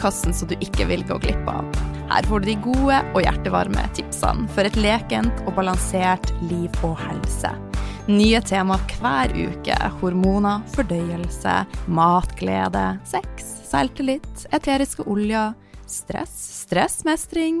podkasten så du ikke vil gå glipp av. Her får du de gode og hjertevarme tipsene for et lekent og balansert liv og helse. Nye tema hver uke. Hormoner, fordøyelse, matglede, sex, selvtillit, eteriske oljer, stress, stressmestring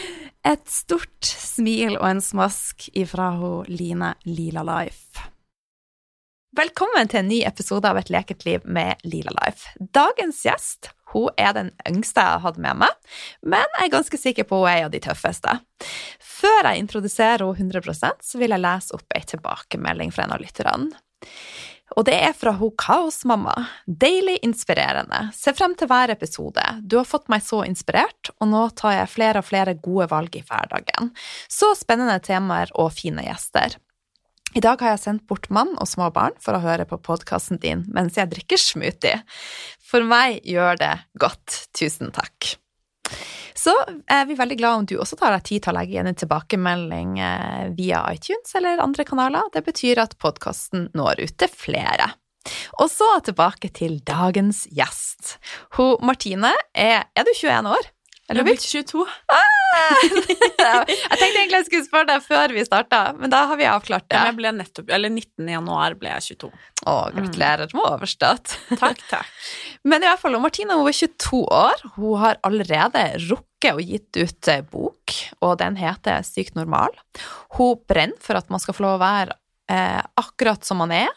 Et stort smil og en smask ifra ho Line Lila Life. Velkommen til en ny episode av Et leket liv med Lila Life. Dagens gjest hun er den yngste jeg har hatt med meg, men jeg er ganske sikker på hun er av de tøffeste. Før jeg introduserer henne 100 så vil jeg lese opp ei tilbakemelding fra en av lytterne. Og det er fra ho Kaosmamma. Deilig inspirerende. Se frem til hver episode. Du har fått meg så inspirert, og nå tar jeg flere og flere gode valg i hverdagen. Så spennende temaer og fine gjester. I dag har jeg sendt bort mann og små barn for å høre på podkasten din mens jeg drikker smoothie. For meg gjør det godt. Tusen takk. Så er vi veldig glad om du også tar deg tid til å legge igjen en tilbakemelding eh, via iTunes eller andre kanaler. Det betyr at podkasten når ut til flere. Og så tilbake til dagens gjest. Hun Martine er Er du 21 år? Eller blitt 22. Ah! jeg tenkte egentlig jeg skulle spørre deg før vi starta, men da har vi avklart det. Ja, jeg ble nettopp, eller 19. januar ble jeg 22. Å, gratulerer med overstått. Takk, takk. Men i hvert fall, Martina hun er 22 år. Hun har allerede rukket og gitt ut bok, og den heter Sykt normal. Hun brenner for at man skal få lov å være eh, akkurat som man er,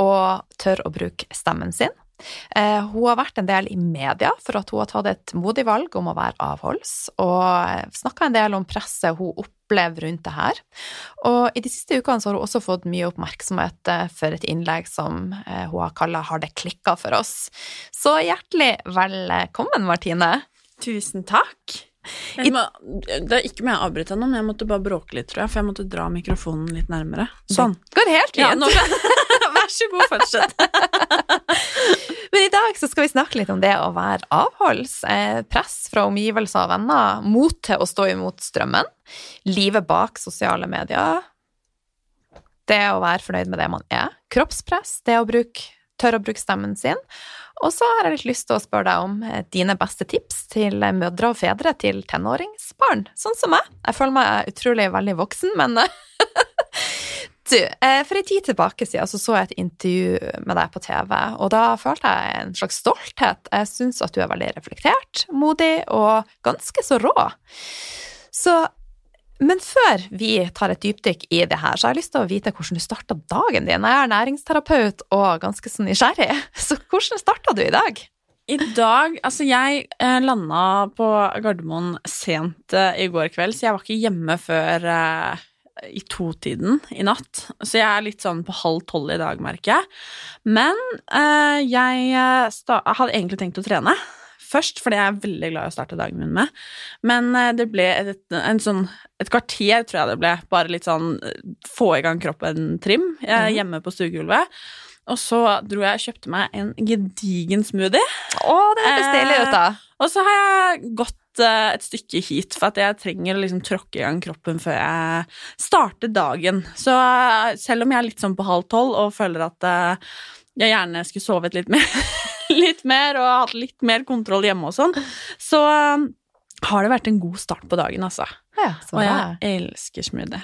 og tør å bruke stemmen sin. Eh, hun har vært en del i media for at hun har tatt et modig valg om å være avholds, og snakka en del om presset hun opplever rundt det her. Og i de siste ukene så har hun også fått mye oppmerksomhet eh, for et innlegg som eh, hun har kalla 'Har det klikka for oss'? Så hjertelig velkommen, Martine. Tusen takk. Må, det er ikke med jeg avbryter ennå, men jeg måtte bare bråke litt, tror jeg, for jeg måtte dra mikrofonen litt nærmere. Sånn. Det går helt fint. Ja, Vær så god, fortsett. Men i dag så skal vi snakke litt om det å være avholds. Eh, press fra omgivelser og venner. Mot til å stå imot strømmen. Livet bak sosiale medier. Det å være fornøyd med det man er. Kroppspress. Det å bruke, tørre å bruke stemmen sin. Og så har jeg litt lyst til å spørre deg om eh, dine beste tips til mødre og fedre til tenåringsbarn, sånn som meg. Jeg føler meg utrolig veldig voksen, men Du, eh, for en tid tilbake siden så, så jeg et intervju med deg på TV, og da følte jeg en slags stolthet. Jeg syns at du er veldig reflektert, modig og ganske så rå. Så men før vi tar et dypdykk i det her, så har jeg lyst til å vite hvordan du starta dagen din. Jeg er næringsterapeut og ganske så nysgjerrig, så hvordan starta du i dag? I dag Altså, jeg eh, landa på Gardermoen sent eh, i går kveld, så jeg var ikke hjemme før eh, i totiden i natt. Så jeg er litt sånn på halv tolv i dag, merker jeg. Men eh, jeg eh, hadde egentlig tenkt å trene først, fordi jeg er veldig glad i å starte dagen min med. Men eh, det ble et, en sånn, et kvarter, tror jeg det ble. Bare litt sånn eh, få i gang kroppen-trim mm. hjemme på stuegulvet. Og så dro jeg og kjøpte meg en gedigen smoothie. Å, det høres deilig ut, da. Og så har jeg gått et stykke hit, for at jeg trenger å liksom tråkke i gang kroppen før jeg starter dagen. Så selv om jeg er litt sånn på halv tolv og føler at jeg gjerne skulle sovet litt mer, litt mer og hatt litt mer kontroll hjemme og sånn, så har det vært en god start på dagen, altså. Ja, og jeg elsker smoothie.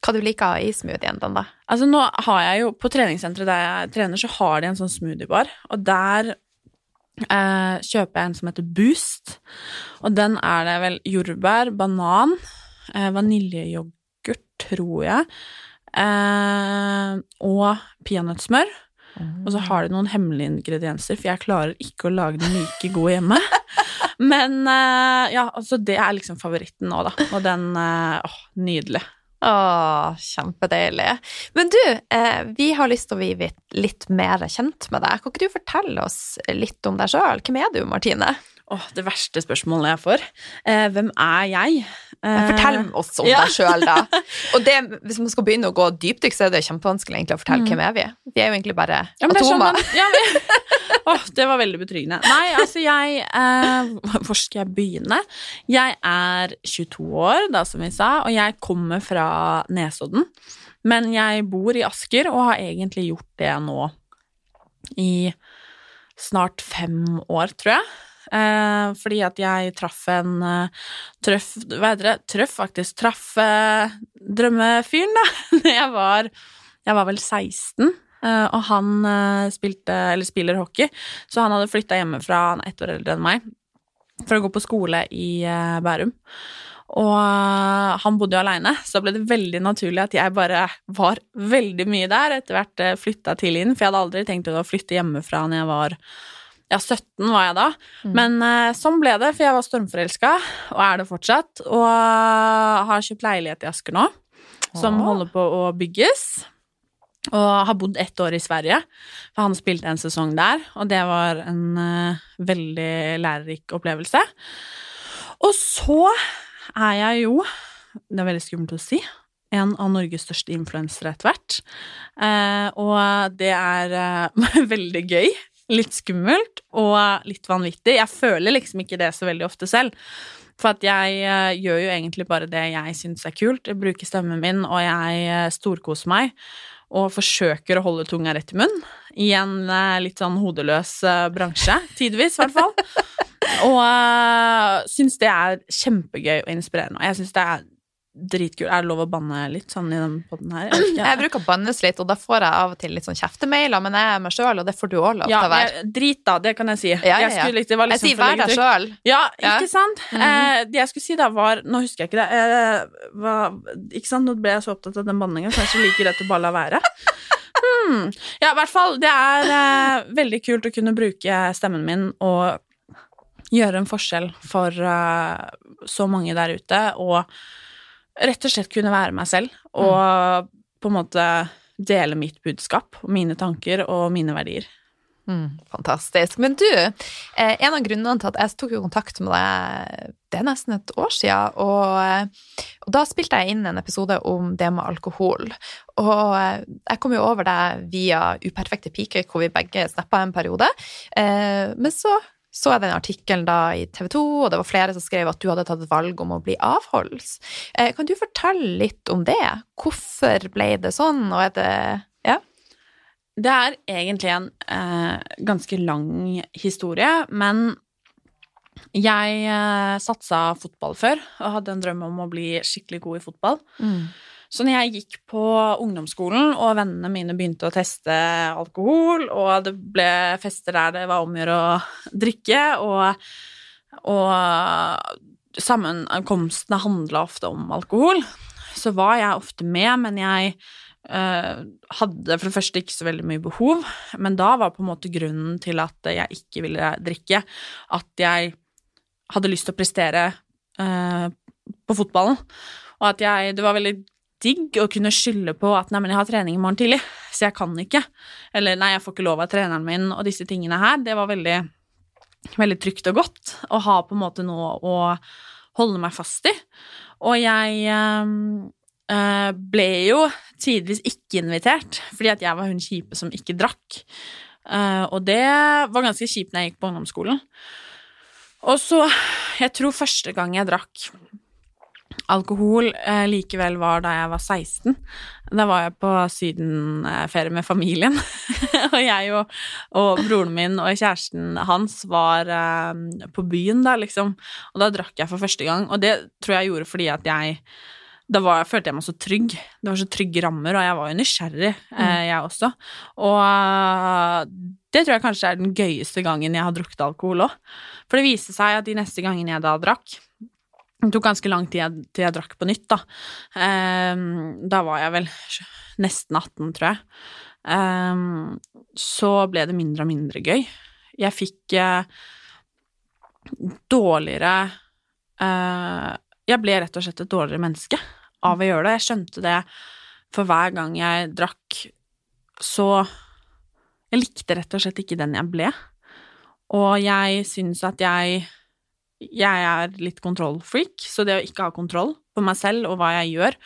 Hva du liker i smoothien, den da? Altså, nå har jeg jo På treningssenteret der jeg trener, så har de en sånn smoothiebar, og der eh, kjøper jeg en som heter Boost. Og den er det vel jordbær, banan, eh, vaniljeyoghurt, tror jeg, eh, og peanøttsmør. Og så har de noen hemmelige ingredienser, for jeg klarer ikke å lage den like god hjemme. Men eh, ja, altså det er liksom favoritten nå, da. Og den eh, Åh, nydelig. Å, kjempedeilig. Men du, eh, vi har lyst til å bli litt mer kjent med deg. Kan ikke du fortelle oss litt om deg sjøl? Hvem er du, Martine? Åh, det verste spørsmålet jeg får. Eh, hvem er jeg? Eh, Fortell oss om ja. deg sjøl, da. Og det, hvis man skal begynne å gå dypdykk, så er det kjempevanskelig egentlig å fortelle Mm. hvem er vi Vi er jo egentlig bare Ja, sånn atomer. man- ja, men- oh, det var veldig betryggende. Nei, altså jeg eh, Hvor skal jeg begynne? Jeg er 22 år, da, som vi sa, og jeg kommer fra Nesodden. Men jeg bor i Asker og har egentlig gjort det nå i snart fem år, tror jeg. Eh, fordi at jeg traff en eh, trøff Hva heter det? Trøff, faktisk. Traff eh, drømmefyren, da. Jeg var Jeg var vel 16. Uh, og han uh, spilte, eller spiller hockey, så han hadde flytta hjemmefra, han er ett år eldre enn meg, for å gå på skole i uh, Bærum. Og eh, han bodde jo aleine, så da ble det veldig naturlig at jeg bare var veldig mye der. Etter hvert flytta til inn, for jeg hadde aldri tenkt å flytte hjemmefra når jeg var ja, 17 var jeg da. Mm. Men eh, sånn ble det, for jeg var stormforelska, og er det fortsatt. Og eh, har kjøpt leilighet i Asker nå, som Åh. holder på å bygges. Og har bodd ett år i Sverige, for han spilte en sesong der, og det var en uh, veldig lærerik opplevelse. Og så er jeg jo, det er veldig skummelt å si, en av Norges største influensere etter hvert. Eh, og det er eh, veldig gøy. Litt skummelt og litt vanvittig. Jeg føler liksom ikke det så veldig ofte selv. For at jeg eh, gjør jo egentlig bare det jeg syns er kult. Jeg bruker stemmen min, og jeg eh, storkoser meg. Og forsøker å holde tunga rett i munn. I en eh, litt sånn hodeløs bransje. Tidvis, i hvert fall. Og uh, syns det er kjempegøy og inspirerende. Og jeg syns det er dritkult. Er det lov å banne litt sånn i den podden her? Jeg. Jeg bruker å bannes litt, og da får jeg av og til litt sånn kjeftemailer, men jeg er meg sjøl, og det får du òg lov til å være. Ja, drit da, det kan jeg si. Ja, ja, ja. Jeg, skulle, var Jeg liksom sier vær deg sjøl. Ja, Ja. ikke sant? -hmm. eh, det jeg skulle si da, var Nå husker jeg ikke det. Eh, var, ikke sant? Nå ble jeg så opptatt av den banningen, så jeg er så like rett å bare la være. Hmm. Ja, i hvert fall. Det er eh, veldig kult å kunne bruke stemmen min og gjøre en forskjell for eh, så mange der ute, og rett og slett kunne være meg selv og på en måte dele mitt budskap og mine tanker og mine verdier. Mm, fantastisk. Men du, eh, en av grunnene til at jeg tok jo kontakt med deg, det er nesten et år siden, og, eh, og da spilte jeg inn en episode om det med alkohol. Og eh, jeg kom jo over deg via Uperfekte piker, hvor vi begge snappa en periode. Men så så jeg den artikkelen da i TV 2, og det var flere som skrev at du hadde tatt valg om å bli avholds. Eh, kan du fortelle litt om det? Hvorfor ble det sånn, og er det Ja? Det er egentlig en eh, ganske lang historie, men jeg eh, satsa fotball før og hadde en drøm om å bli skikkelig god i fotball. Så når jeg gikk på ungdomsskolen, og vennene mine begynte å teste alkohol, og det ble fester der det var om å gjøre å drikke, og, og sammenkomstene handla ofte om alkohol, så var jeg ofte med, men jeg eh, hadde for det første ikke så veldig mye behov, men da var på en måte grunnen til at jeg ikke ville drikke, at jeg hadde lyst til å prestere eh, på fotballen, og at jeg Det var veldig digg å kunne skylde på at nei, men jeg har trening i morgen tidlig, så jeg kan ikke. Eller nei, jeg får ikke lov av treneren min, og disse tingene her. Det var veldig, veldig trygt og godt å ha på en måte noe å holde meg fast i. Og jeg eh, eh, ble jo tidvis ikke invitert, fordi at jeg var hun kjipe som ikke drakk. Eh, og det var ganske kjipt når jeg gikk på ungdomsskolen. Og så Jeg tror første gang jeg drakk alkohol eh, likevel var da jeg var 16. Da var jeg på sydenferie med familien. og jeg og, og broren min og kjæresten hans var eh, på byen da, liksom. Og da drakk jeg for første gang. Og det tror jeg gjorde fordi at jeg da var, følte jeg meg så trygg. Det var så trygge rammer, og jeg var jo nysgjerrig, eh, jeg også. Og eh, det tror jeg kanskje er den gøyeste gangen jeg har drukket alkohol òg. For det viste seg at de neste gangene jeg da drakk Det tok ganske lang tid til jeg drakk på nytt, da. Um, da var jeg vel nesten 18, tror jeg. Um, så ble det mindre og mindre gøy. Jeg fikk uh, dårligere uh, Jeg ble rett og slett et dårligere menneske av å gjøre det. Jeg skjønte det for hver gang jeg drakk, så Jeg likte rett og slett ikke den jeg ble. Og jeg syns at jeg Jeg er litt kontrollfreak, så det å ikke ha kontroll på meg selv og hva jeg gjør,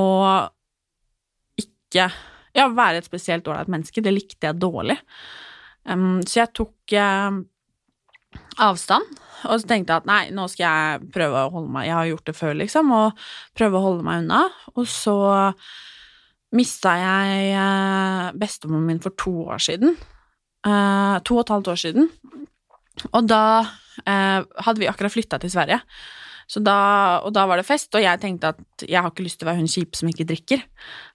og ikke Ja, være et spesielt ålreit menneske, det likte jeg dårlig. Um, så jeg tok uh, avstand, og så tenkte jeg at nei, nå skal jeg prøve å holde meg Jeg har gjort det før, liksom, og prøve å holde meg unna. Og så mista jeg uh, bestemoren min for to år siden. Uh, to og et halvt år siden. Og da hadde vi akkurat flytta til Sverige. Så da, og da var det fest, og jeg tenkte at jeg har ikke lyst til å være hun kjipe som ikke drikker.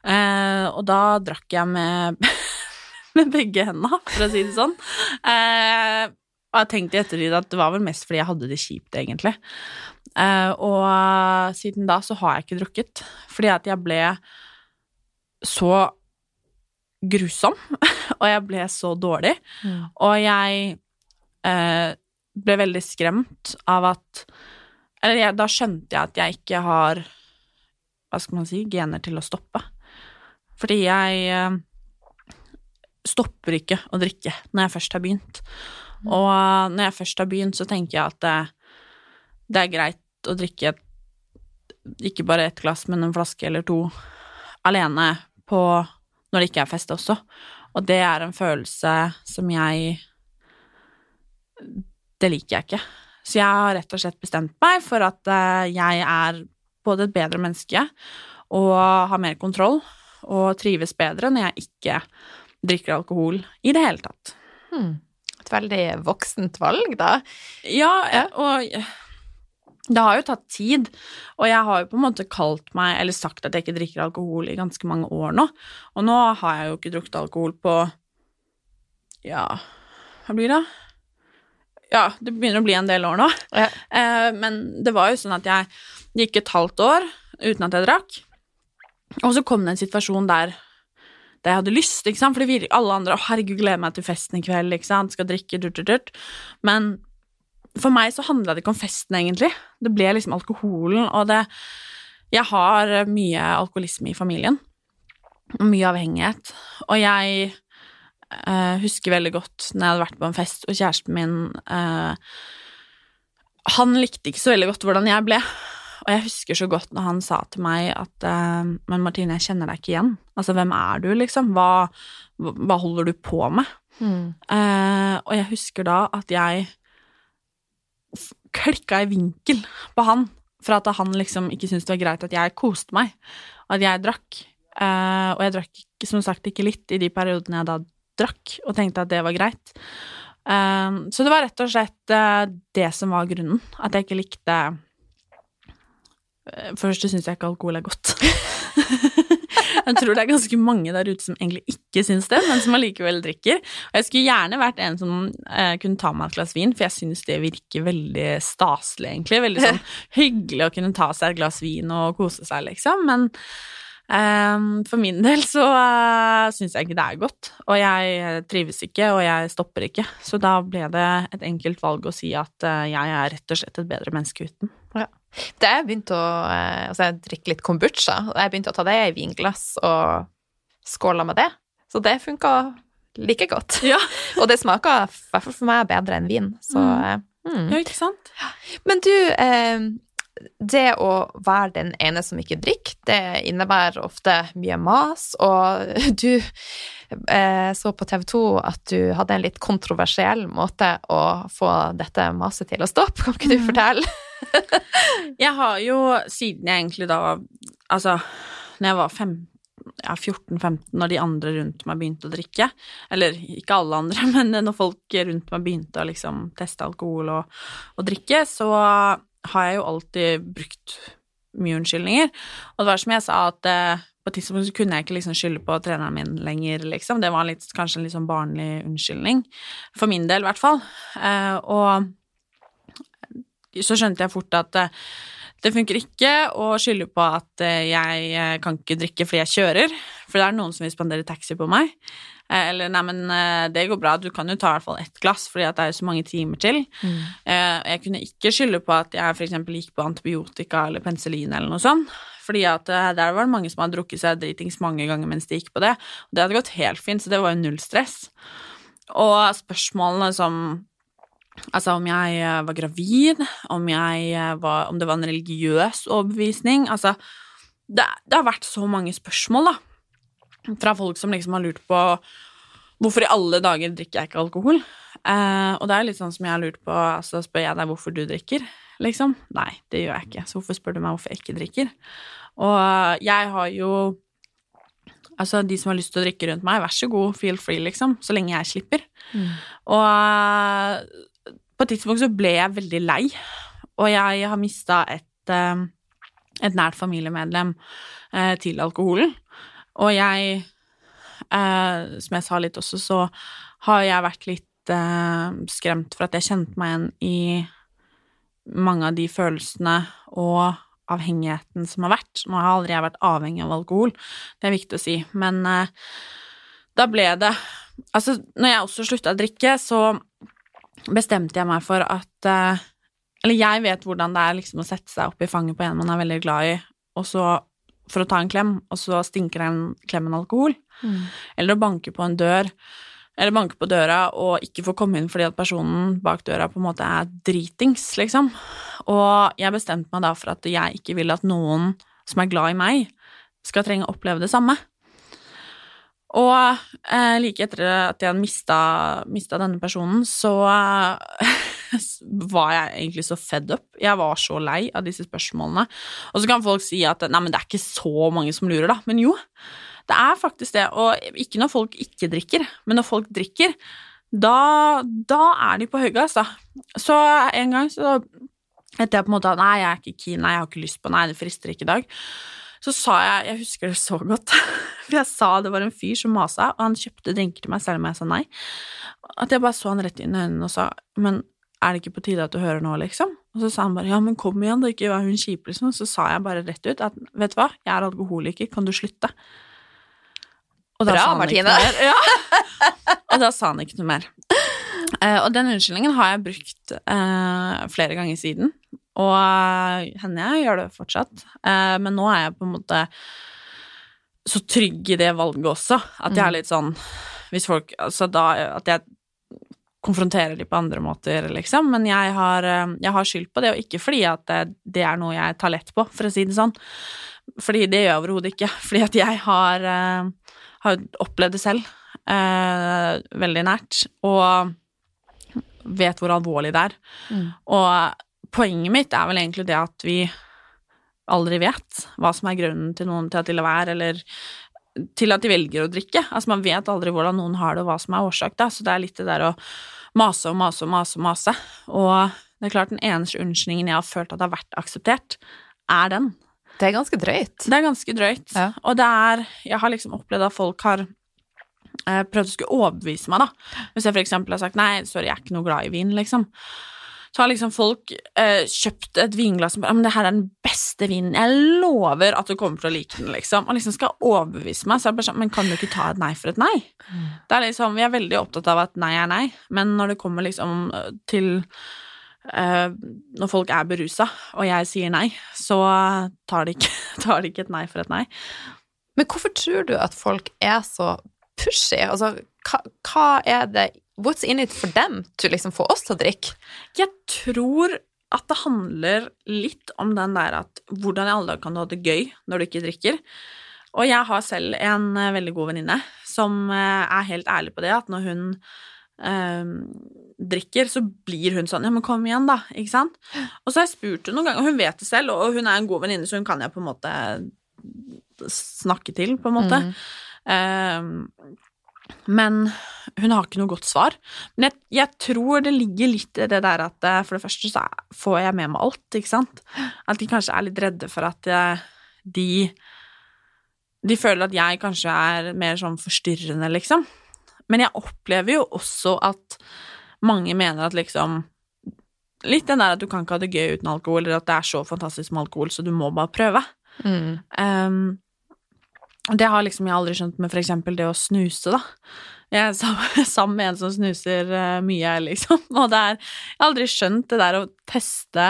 Eh, og da drakk jeg med, med begge hendene, for å si det sånn. Eh, og jeg tenkte i ettertid at det var vel mest fordi jeg hadde det kjipt, egentlig. Eh, og siden da så har jeg ikke drukket, fordi at jeg ble så grusom, og jeg ble så dårlig, mm. og jeg eh, ble veldig skremt av at eller jeg, da skjønte jeg at jeg ikke har Hva skal man si gener til å stoppe. Fordi jeg eh, stopper ikke å drikke når jeg først har begynt. Mm. Og eh, når jeg først har begynt, så tenker jeg at det, det er greit å drikke ikke bare ett glass, men en flaske eller to alene på når det ikke er fest også. Og det er en følelse som jeg Det liker jeg ikke. Så jeg har rett og slett bestemt meg for at eh, jeg er både et bedre menneske og har mer kontroll og trives bedre når jeg ikke drikker alkohol i det hele tatt. Hmm. Et veldig voksent valg, da. Ja, og det har jo tatt tid, og jeg har jo på en måte kalt meg, eller sagt at jeg ikke drikker alkohol i ganske mange år nå, og nå har jeg jo ikke drukket alkohol på ja, hva blir det? Ja, det begynner å bli en del år nå. Ja. Eh, men det var jo sånn at jeg gikk et halvt år uten at jeg drakk. Og så kom det en situasjon der, der jeg hadde lyst, ikke sant, fordi alle andre 'Å, herregud, gleder meg til festen i kveld', ikke sant, skal drikke, durt, durt, durt. Men for meg så handla det ikke om festen, egentlig. Det ble liksom alkoholen, og det Jeg har mye alkoholisme i familien. Og mye avhengighet. Og jeg uh, husker veldig godt når jeg hadde vært på en fest, og kjæresten min uh, Han likte ikke så veldig godt hvordan jeg ble. Og jeg husker så godt når han sa til meg at uh, Men Martine, jeg kjenner deg ikke igjen. Altså, hvem er du, liksom? Hva, hva holder du på med? Mm. Uh, og jeg husker da at jeg klikka i vinkel på han, for at han liksom ikke syntes det var greit at jeg koste meg, at jeg drakk. Uh, og jeg drakk som sagt ikke litt i de periodene jeg da drakk, og tenkte at det var greit. Um, så det var rett og slett uh, det som var grunnen. At jeg ikke likte uh, Først syns jeg ikke alkohol er godt. jeg tror det er ganske mange der ute som egentlig ikke syns det, men som allikevel drikker. Og jeg skulle gjerne vært en som uh, kunne ta meg et glass vin, for jeg syns det virker veldig staselig, egentlig. Veldig sånn hyggelig å kunne ta seg et glass vin og kose seg, liksom. Men for min del så uh, syns jeg ikke det er godt, og jeg trives ikke, og jeg stopper ikke. Så da ble det et enkelt valg å si at uh, jeg er rett og slett et bedre menneske uten. Ja. Da jeg begynte å uh, altså jeg drikke litt kombucha, og jeg begynte å ta det i vinglass og skåla med det, så det funka like godt. Ja. og det smaker i hvert fall for meg bedre enn vin, så mm. Mm. Ja, ikke sant? Men du, det å være den ene som ikke drikker, det innebærer ofte mye mas, og du eh, så på TV 2 at du hadde en litt kontroversiell måte å få dette maset til å stoppe. Kan ikke du mhm. fortelle? jeg har jo siden jeg egentlig da Altså, når jeg var fem, ja, 14-15, når de andre rundt meg begynte å drikke. Eller ikke alle andre, men når folk rundt meg begynte å liksom teste alkohol og, og drikke, så har jeg jo alltid brukt mye unnskyldninger. Og det var som jeg sa, at eh, på et tidspunkt så kunne jeg ikke liksom skylde på treneren min lenger, liksom. Det var litt, kanskje en litt sånn barnlig unnskyldning. For min del, i hvert fall. Eh, og så skjønte jeg fort at eh, det funker ikke å skylde på at eh, jeg eh, kan ikke drikke fordi jeg kjører, for det er noen som vil spandere taxi på meg. Eh, Eller nei, men det går bra, du kan jo ta i hvert fall ett glass, fordi at det er jo så mange timer til. Mm. Jeg kunne ikke skylde på at jeg for eksempel gikk på antibiotika eller penicillin eller noe sånt. Fordi at der var det mange som hadde drukket seg dritings mange ganger mens de gikk på det. Og det hadde gått helt fint, så det var jo null stress. Og spørsmålene som Altså om jeg eh, var gravid, om, eh, var, om det var en religiøs overbevisning Altså, det, det har vært så mange spørsmål, da. Fra folk som liksom har lurt på hvorfor i alle dager drikker jeg ikke alkohol. Eh, og det er litt sånn som jeg har lurt på, altså spør jeg deg hvorfor du drikker, liksom? Nei, det gjør jeg ikke. Så hvorfor spør du meg hvorfor jeg ikke drikker? Og eh, jeg har jo Altså, de som har lyst til å drikke rundt meg, vær så god, feel free, liksom, så lenge jeg slipper. Og eh, på et tidspunkt så ble jeg veldig lei, og jeg har mista et, eh, et nært familiemedlem eh, til alkoholen. Og jeg, eh, som jeg sa litt også, så har jeg vært litt skremt for at jeg kjente meg igjen i mange av de følelsene og avhengigheten som har vært. Nå har aldri jeg vært avhengig av alkohol, det er viktig å si, men da ble det Altså, når jeg også slutta å drikke, så bestemte jeg meg for at eh, Eller jeg vet hvordan det er liksom å sette seg opp i fanget på en man er veldig glad i, og så for å ta en klem, og så stinker den klemmen alkohol. Eller å banke på en dør, eller banke på døra og ikke få komme inn fordi at personen bak døra på en måte er dritings, liksom. Og jeg bestemte meg da for at jeg ikke vil at noen som er glad i meg, skal trenge å oppleve det samme. Og eh, like etter at jeg mista, mista denne personen, så eh, var jeg egentlig så fed up. Jeg var så lei av disse spørsmålene. Og så kan folk si at nei, men det er ikke så mange som lurer, da. Men jo, det er faktisk det. Og ikke når folk ikke drikker, men når folk drikker, da, da er de på høyet, altså. Så en gang så etter jeg på en måte nei, jeg er ikke keen, nei, jeg har ikke lyst på, nei, det frister ikke i dag, så sa jeg, jeg husker det så godt, for jeg sa det var en fyr som masa, og han kjøpte drinker til meg selv om jeg sa nei, at jeg bare så han rett inn i øynene og sa, men er det ikke på tide at du hører nå, liksom? Og så sa han bare, ja, men kom igjen, da, ikke vær hun kjip, liksom. Så sa jeg bare rett ut at, vet du hva, jeg er alkoholiker, kan du slutte? Og Bra, Martine. Ja. og da sa han ikke noe mer. Uh, og den unnskyldningen har jeg brukt uh, flere ganger siden, og eh, henne jeg gjør det fortsatt. Eh, men nå er jeg på en måte så trygg i det valget også, at jeg er litt sånn Hvis folk Altså da At jeg konfronterer de på andre måter, liksom. Men jeg har, eh, jeg har skyld på det, og ikke fordi at det, det er noe jeg tar lett på, for å si det sånn. Fordi det gjør jeg overhodet ikke. Fordi at jeg har, har opplevd det selv eh, veldig nært, og vet hvor alvorlig det er. Mm. Og poenget mitt er vel egentlig det at vi aldri vet hva som er grunnen til noen til at de lar være, eller til at de velger å drikke. Altså, man vet aldri hvordan noen har det, og hva som er årsak, da. Så det er litt det der å mase og mase og mase og mase. Og det er klart, den eneste unnskyldningen jeg har følt at har vært akseptert, er den. Det er ganske drøyt. Det er ganske drøyt. Ja. Og det er Jeg har liksom opplevd at folk har eh, prøvd å skulle overbevise meg, da. Hvis jeg for eksempel har sagt nei, sorry, jeg er ikke noe glad i vin, liksom. Så har liksom folk eh, kjøpt et vinglass bare men det her er den beste vinen, jeg lover at du kommer til å like den, liksom. Og liksom skal overbevise meg, så er det bare sånn, men kan du ikke ta et nei for et nei? Det er liksom, Vi er veldig opptatt av at nei er nei, men når det kommer liksom eh, til eh, Når folk er berusa, og jeg sier nei, så tar de ikke, tar de ikke et nei for et nei. Men hvorfor tror du at folk er så pushy? Altså, hva, hva er det What's in it for them to liksom få oss til å drikke? Jeg tror at det handler litt om den der at hvordan i alle dager kan du ha det gøy når du ikke drikker? Og jeg har selv en eh, veldig god venninne som eh, er helt ærlig på det, at når hun eh, drikker, så blir hun sånn Ja, men kom igjen, da. Ikke sant? Og så har jeg spurt henne noen ganger, og hun vet det selv, og hun er en god venninne, så hun kan jeg på en måte snakke til, på en måte. Mm. Eh, Men hun har ikke noe godt svar. Men jeg, jeg tror det ligger litt i det der at eh, for det første så får jeg med meg alt, ikke sant. At de kanskje er litt redde for at eh, de De føler at jeg kanskje er mer sånn forstyrrende, liksom. Men jeg opplever jo også at mange mener at liksom Litt den der at du kan ikke ha det gøy uten alkohol, eller at det er så fantastisk med alkohol, så du må bare prøve. Mm. Um, det har liksom jeg aldri skjønt med eksempel det å snuse, da. Jeg er sammen med en som snuser eh, mye, liksom, og det er Jeg har aldri skjønt det der å teste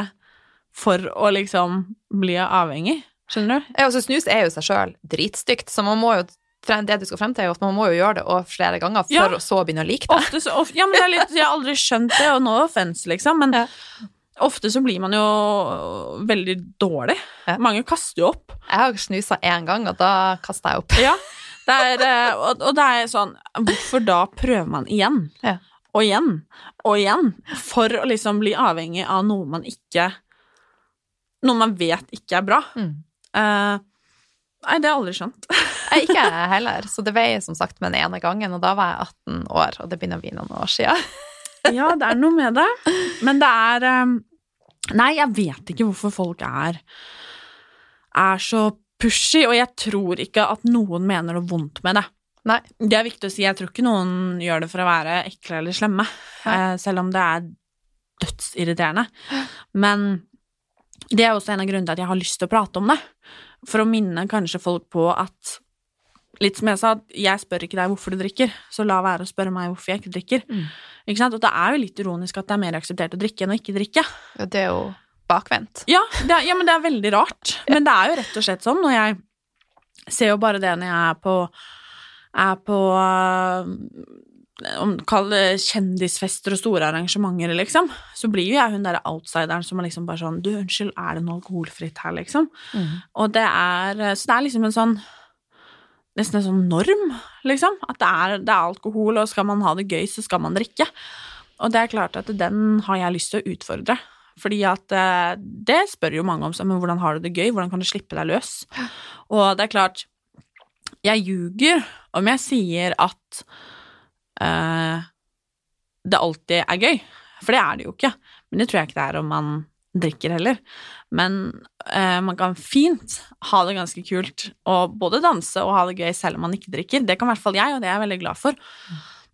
for å liksom bli avhengig. Skjønner du? Ja, altså, snus er jo seg sjøl dritstygt, så man må jo det du skal frem til, er jo at man må jo gjøre det flere ganger for Ja. å så begynne å like det. Ofte så of, Ja, men det er litt Jeg har aldri skjønt det, og no offense, liksom, men Ja. Ofte så blir man jo veldig dårlig. Ja. Mange kaster jo opp. Jeg har snusa én gang, og da kasta jeg opp. Ja, det er, eh, og, og det er sånn Hvorfor da prøver man igjen? Ja. Og igjen og igjen for å liksom bli avhengig av noe man ikke Noe man vet ikke er bra. Mm. Eh, nei, det har jeg aldri skjønt. Jeg ikke jeg heller, så det veier som sagt med den ene gangen, og da var jeg 18 år, og det begynner å bli noen år siden. Ja, det er noe med det. Men det er eh, Nei, jeg vet ikke hvorfor folk er er så pushy, og jeg tror ikke at noen mener noe vondt med det. Nei. Det er viktig å si. Jeg tror ikke noen gjør det for å være ekle eller slemme, Nei. eh, selv om det er dødsirriterende. Men det er også en av grunnene til at jeg har lyst til å prate om det. For å minne kanskje folk på at Litt som jeg sa, jeg spør ikke deg hvorfor du drikker, så la være å spørre meg hvorfor jeg ikke drikker. Mm. Ikke sant? Og det er jo litt ironisk at det er mer akseptert å drikke enn å ikke drikke. Ja, det er jo bakvendt. Ja, det er, ja, men det er veldig rart. Men det er jo rett og slett sånn, og jeg ser jo bare det når jeg er på er på øh, om Kall det kjendisfester og store arrangementer, liksom. Så blir jo jeg hun derre outsideren som er liksom bare sånn Du, unnskyld, er det noe alkoholfritt her, liksom? Mm. Og det er Så det er liksom en sånn Nesten en sånn norm, liksom. At det er, det er alkohol, og skal man ha det gøy, så skal man drikke. Og det er klart at den har jeg lyst til å utfordre. Fordi at eh, det spør jo mange om, seg, men hvordan har du det gøy, hvordan kan du slippe deg løs? Og det er klart, jeg ljuger om jeg sier at uh, det alltid er gøy, for det er det jo ikke. Men det tror jeg ikke det er om man drikker heller. Men eh, man kan fint ha det ganske kult og både danse og ha det gøy selv om man ikke drikker. Det kan i hvert fall jeg, og det er jeg veldig glad for.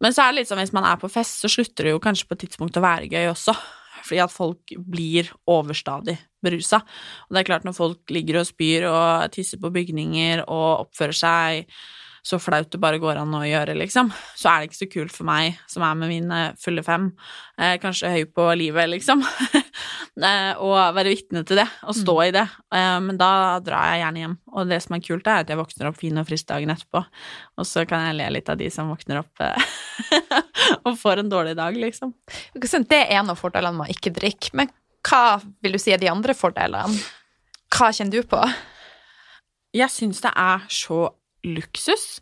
Men så er det litt sånn hvis man er på fest, så slutter det jo kanskje på et tidspunkt å være gøy også. Fordi at folk blir overstadig berusa. Og det er klart, når folk ligger og spyr og tisser på bygninger og oppfører seg så flaut det bare går an å gjøre, liksom, så er det ikke så kult for meg som er med mine fulle fem, eh, kanskje høy på livet, liksom, eh, å være vitne til det og stå i det. Eh, men da drar jeg gjerne hjem. Og det som er kult, er at jeg våkner opp fin og frisk dagen etterpå, og så kan jeg le litt av de som våkner opp eh, og får en dårlig dag, liksom. Det er en av fordelene med å ikke drikke, men hva vil du si er de andre fordelene? Hva kjenner du på? Jeg syns det er så luksus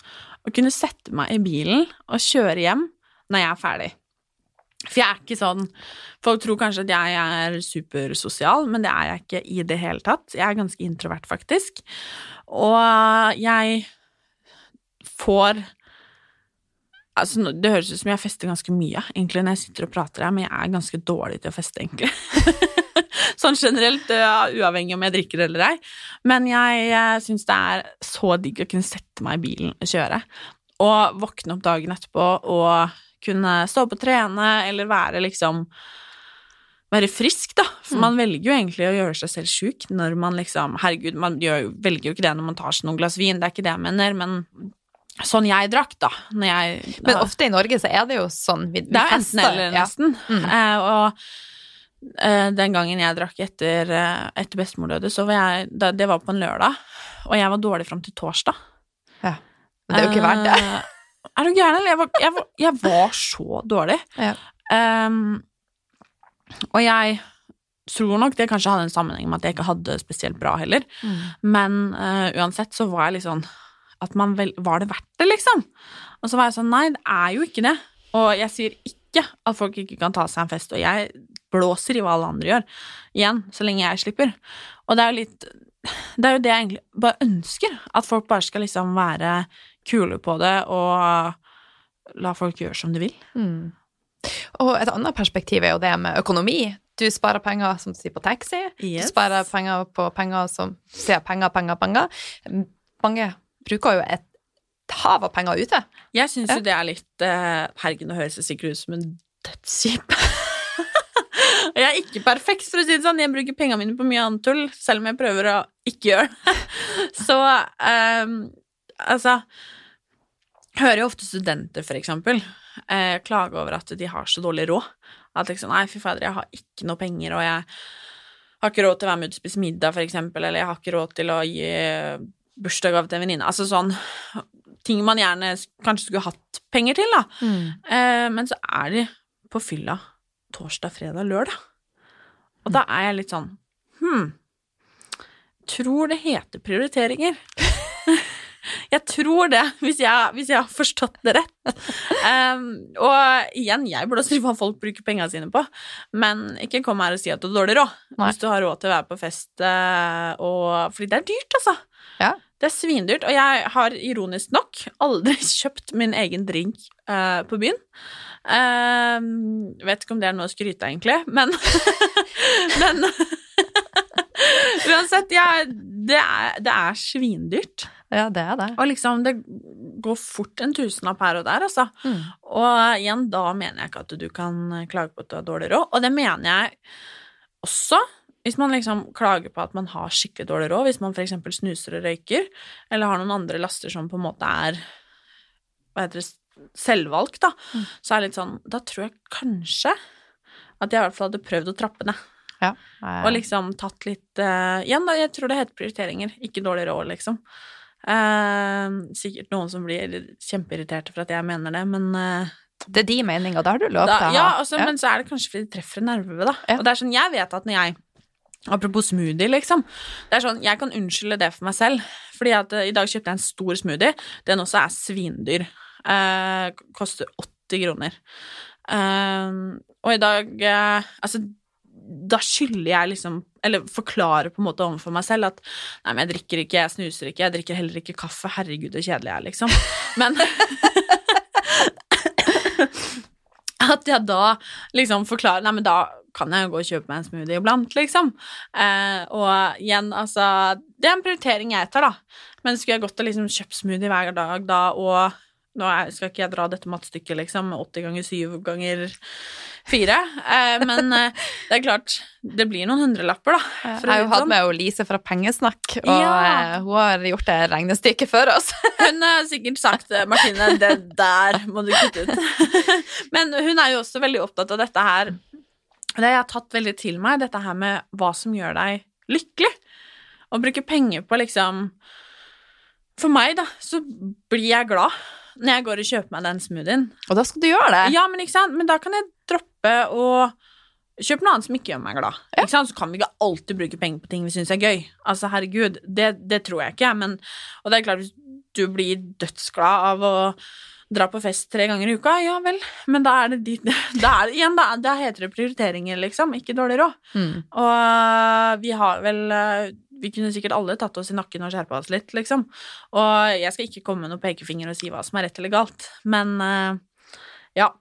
å kunne sette meg i bilen og kjøre hjem når jeg er ferdig. For jeg er ikke sånn Folk tror kanskje at jeg er supersosial, men det er jeg ikke i det hele tatt. Jeg er ganske introvert, faktisk. Og jeg får Altså, det høres ut som jeg fester ganske mye, egentlig, når jeg sitter og prater her, men jeg er ganske dårlig til å feste, egentlig. sånn generelt, uh, uavhengig om jeg drikker eller ei. Men jeg uh, syns det er så digg å kunne sette meg i bilen og kjøre. Og våkne opp dagen etterpå og kunne stå opp og trene, eller være liksom Være frisk, da. For Mm. man velger jo egentlig å gjøre seg selv sjuk når man liksom Herregud, man jo- velger jo ikke det når man tar seg noen glass vin, det er ikke det jeg mener, men sånn jeg drakk, da. Jeg Men ofte i Norge så er det jo sånn vi, vi det er enten eller eller, ja. nesten. Mm. Eh, og eh, den gangen jeg drakk etter, eh, etter bestemor døde, så var jeg Det var på en lørdag, og jeg var dårlig fram til torsdag. Men det er jo ikke verdt det. Eh, er du gæren, eller? Jeg var, jeg, var, jeg var så dårlig. Ja. Um, og jeg tror nok det kanskje hadde en sammenheng med at jeg ikke hadde det spesielt bra heller. Mm. Men uh, uansett så var jeg litt sånn At man vel Var det verdt det, liksom? Og så var jeg sånn Nei, det er jo ikke det. Og jeg sier ikke at folk ikke kan ta seg en fest, og jeg blåser i hva alle andre gjør. Igjen, så lenge jeg slipper. Og det er jo litt Det er jo det jeg egentlig bare ønsker. At folk bare skal liksom være kule på det og la folk gjøre som de vil. Mm. Og et annet perspektiv er jo det med økonomi. Du sparer penger, som du sier, på taxi. Yes. Du sparer penger på penger som sier penger, penger, penger. Mange bruker jo et hav av penger ute. Jeg syns jo det er litt eh, Herregud, nå høres det sikkert ut som en dødskjip. jeg er ikke perfekt, for å si det sånn. Jeg bruker pengene mine på mye annet tull, selv om jeg prøver å ikke gjøre det. Så ehm, altså Hører jo ofte studenter, for eksempel, eh, klage over at de har så dårlig råd. At liksom Nei, fy fader, jeg har ikke noe penger, og jeg har ikke råd til å være med ut og spise middag, for eksempel, eller jeg har ikke råd til å gi eh, bursdagsgave til en venninne. Altså sånn ting man gjerne kanskje skulle hatt penger til, da. Eh, men så er de på fylla torsdag, fredag, lørdag. Og da er jeg litt sånn Hm. Tror det heter prioriteringer. jeg tror det, hvis jeg, hvis jeg har forstått det rett. Um, og igjen, jeg også si hva folk bruker pengene sine på, men ikke kom her og si at du har dårlig råd. Hvis du har råd til å være på fest eh, og Fordi det er dyrt, altså. Ja. Det er svindyrt, og jeg har ironisk nok aldri kjøpt min egen drink uh, på byen. Eh, vet ikke om det er noe å skryte av, egentlig, men Men uansett, ja, det, er, det er svindyrt. Ja, det er det. Og liksom, det går fort en tusenlapp her og der, altså. Mm. Og igjen, da mener jeg ikke at du kan klage på at du har dårlig råd, og det mener jeg også hvis man liksom klager på at man har skikkelig dårlig råd, hvis man f.eks. snuser og røyker, eller har noen andre laster som på en måte er hva heter det, selvvalgt, da, Mm. så er det litt sånn Da tror jeg kanskje at jeg i hvert fall hadde prøvd å trappe ned. Ja. Og liksom tatt litt uh, Igjen, da, jeg tror det heter prioriteringer, ikke dårlig råd, liksom. Uh, sikkert noen som blir kjempeirriterte for at jeg mener det, men uh, det er de meninger, da har du lov til å ha. ja, altså, men så er det kanskje fordi det treffer en nerve, da. Ja. Og det er sånn, jeg vet at når jeg Apropos smoothie, liksom. Det er sånn, Jeg kan unnskylde det for meg selv. Fordi at uh, i dag kjøpte jeg en stor smoothie. Den også er svindyr. Eh, koster 80 kroner. Eh, og i dag eh, Altså, da skylder jeg liksom Eller forklarer på en måte overfor meg selv at nei, men jeg drikker ikke, jeg snuser ikke, jeg drikker heller ikke kaffe. Herregud, så kjedelig jeg er, liksom. Men At jeg da liksom forklarer Nei, men da kan jeg jo gå og kjøpe meg en smoothie iblant, liksom. Eh, og igjen, altså Det er en prioritering jeg tar, da. Men skulle jeg gått og liksom kjøpt smoothie hver dag da, og nå skal ikke jeg dra dette mattestykket, liksom, 80 ganger 7 ganger 4, eh, men eh, det er klart, det blir noen hundrelapper, da. Jeg har jo hatt sånn. med Lise fra Pengesnakk, og Ja. eh, hun har gjort det regnestykket for oss. Hun har sikkert sagt Martine, det der må du kutte ut. Men hun er jo også veldig opptatt av dette her. Det jeg har tatt veldig til meg, dette her med hva som gjør deg lykkelig. Å bruke penger på liksom For meg, da, så blir jeg glad når jeg går og kjøper meg den smoothien. Og da skal du gjøre det. Ja, men? Men da kan jeg droppe å kjøpe noe annet som ikke gjør meg glad. Sant? Så kan vi ikke alltid bruke penger på ting vi syns er gøy. Altså, herregud, det, det tror jeg ikke, men Og det er klart, hvis du blir dødsglad av å dra på fest tre ganger i uka, ja vel, men da er det ditt Da er igjen, da, da heter det prioriteringer, liksom, ikke dårlig råd. Mm. Og vi har vel eh, Vi kunne sikkert alle tatt oss i nakken og skjerpa oss litt, liksom. Og jeg skal ikke komme med noen pekefinger og si hva som er rett eller galt, men uh, ja.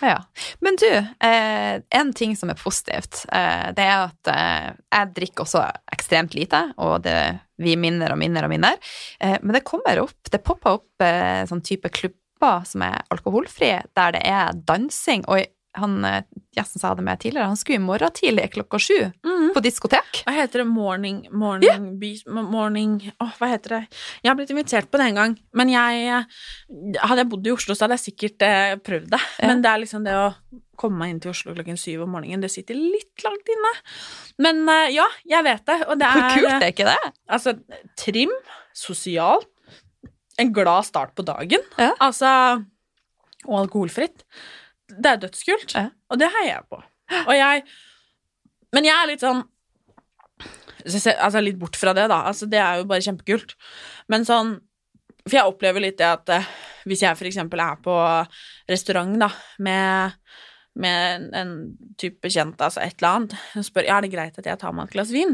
Ja. Men du, eh, en ting som er positivt, eh, det er at eh, jeg drikker også ekstremt lite, og det, vi minner og minner og minner. Eh, men det kommer opp, det popper opp eh, sånn type klubber som er alkoholfrie, der det er dansing. Og han, eh, gjesten sa det med tidligere, han skulle i morgen tidlig klokka sju mm. på diskotek. Hva heter det? Morning Morning beach, Morning Åh, hva heter det? Jeg har blitt invitert på det en gang, men jeg eh, Hadde jeg bodd i Oslo, så hadde jeg sikkert eh, prøvd det. Ja. Men det er liksom det å komme meg inn til Oslo klokken syv om morgenen, det sitter litt langt inne. Men eh, ja, jeg vet det, og det er Hvor kult er ikke det? Altså, trim, sosial, en glad start på dagen. Ja. Altså Og alkoholfritt. Det er dødskult, Ja. og det heier jeg på. Og jeg Men jeg er litt sånn Altså, litt bort fra det, da. Altså, det er jo bare kjempekult. Men sånn For jeg opplever litt det at eh, hvis jeg for eksempel er på restaurant, da, med med en, en type kjent, altså et eller annet, så spør ja, er det greit at jeg tar meg et glass vin.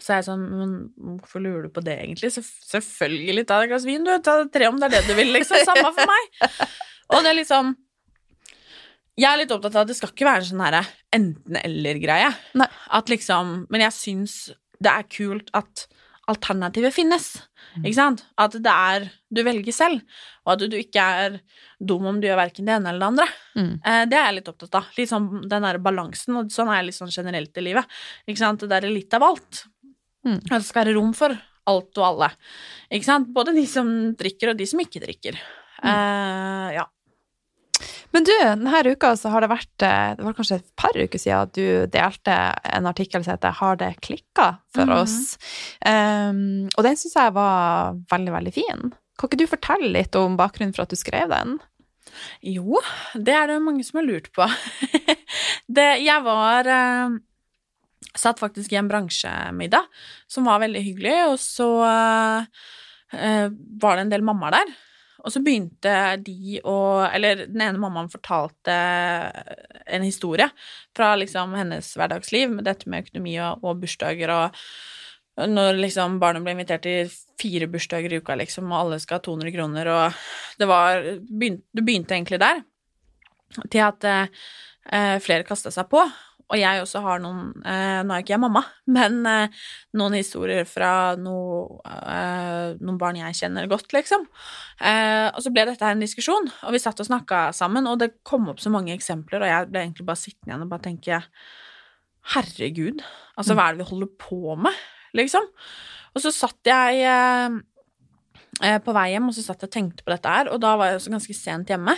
Så er jeg sånn Men hvorfor lurer du på det, egentlig? Så, selvfølgelig, ta et glass vin, du. Ta tre om det er det du vil, liksom. Samme for meg. Og det er liksom Jeg er litt opptatt av at det skal ikke være en sånn herre enten-eller-greie. At liksom Men jeg syns det er kult at alternativet finnes. Mm. Ikke sant? At det er Du velger selv, og at du ikke er dum om du gjør verken det ene eller det andre. Mm. Eh, det er jeg litt opptatt av. Litt sånn den der balansen, og sånn er jeg litt sånn generelt i livet. Ikke sant? Det der er litt av alt. Mm. At det skal være rom for alt og alle. Ikke sant? Både de som drikker, og de som ikke drikker. Mm. Eh, ja. Men du, denne uka så har det vært eh, Det var kanskje et par uker siden du delte en artikkel som heter 'Har det klikka?' for mm. oss. Um, og den syns jeg var veldig, veldig fin. Kan ikke du fortelle litt om bakgrunnen for at du skrev den? Jo, det er det mange som har lurt på. det, jeg var eh, Satt faktisk i en bransjemiddag som var veldig hyggelig, og så eh, var det en del mammaer der. Og så begynte de å Eller den ene mammaen fortalte en historie fra liksom hennes hverdagsliv, med dette med økonomi og, og bursdager og når liksom barna ble invitert til fire bursdager i uka, liksom, og alle skal ha 200 kroner, og det var Det begynte egentlig der, til at eh, flere kasta seg på. Og jeg også har noen eh, Nå er ikke jeg mamma, men eh, noen historier fra noe, eh, noen barn jeg kjenner godt, liksom. Eh, og så ble dette her en diskusjon, og vi satt og snakka sammen, og det kom opp så mange eksempler, og jeg ble egentlig bare sittende igjen og bare tenke Herregud, altså hva er det vi holder på med, liksom? Og så satt jeg eh, eh, på vei hjem, og så satt jeg og tenkte på dette her, og da var jeg også ganske sent hjemme.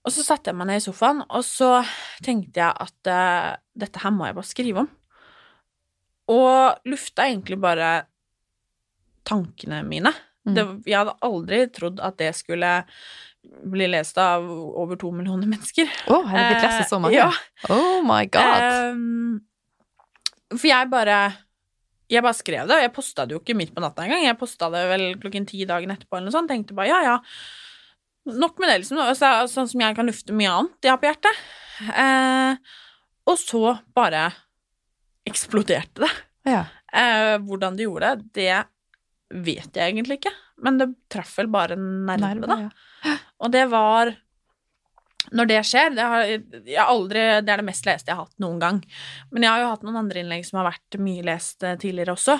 Og så satte jeg meg ned i sofaen, og så tenkte jeg at uh, dette her må jeg bare skrive om. Og lufta egentlig bare tankene mine. Mm. Det, jeg hadde aldri trodd at det skulle bli lest av over to millioner mennesker. Å, har det blitt lest så mange? Eh, ja. Oh my god. Ehm, for jeg bare Jeg bare skrev det, og jeg posta det jo ikke midt på natta engang. Jeg posta det vel klokken ti dagen etterpå eller noe sånt. Tenkte bare ja, ja. Nok med det, liksom. Altså, sånn som jeg kan lufte mye annet jeg har på hjertet. Eh, og så bare eksploderte det. ja. Eh, hvordan de gjorde det, det vet jeg egentlig ikke. Men det traff vel bare nerve, da. ja. Og det var Når det skjer det, har, aldri, det er det mest leste jeg har hatt noen gang. Men jeg har jo hatt noen andre innlegg som har vært mye lest eh, tidligere også.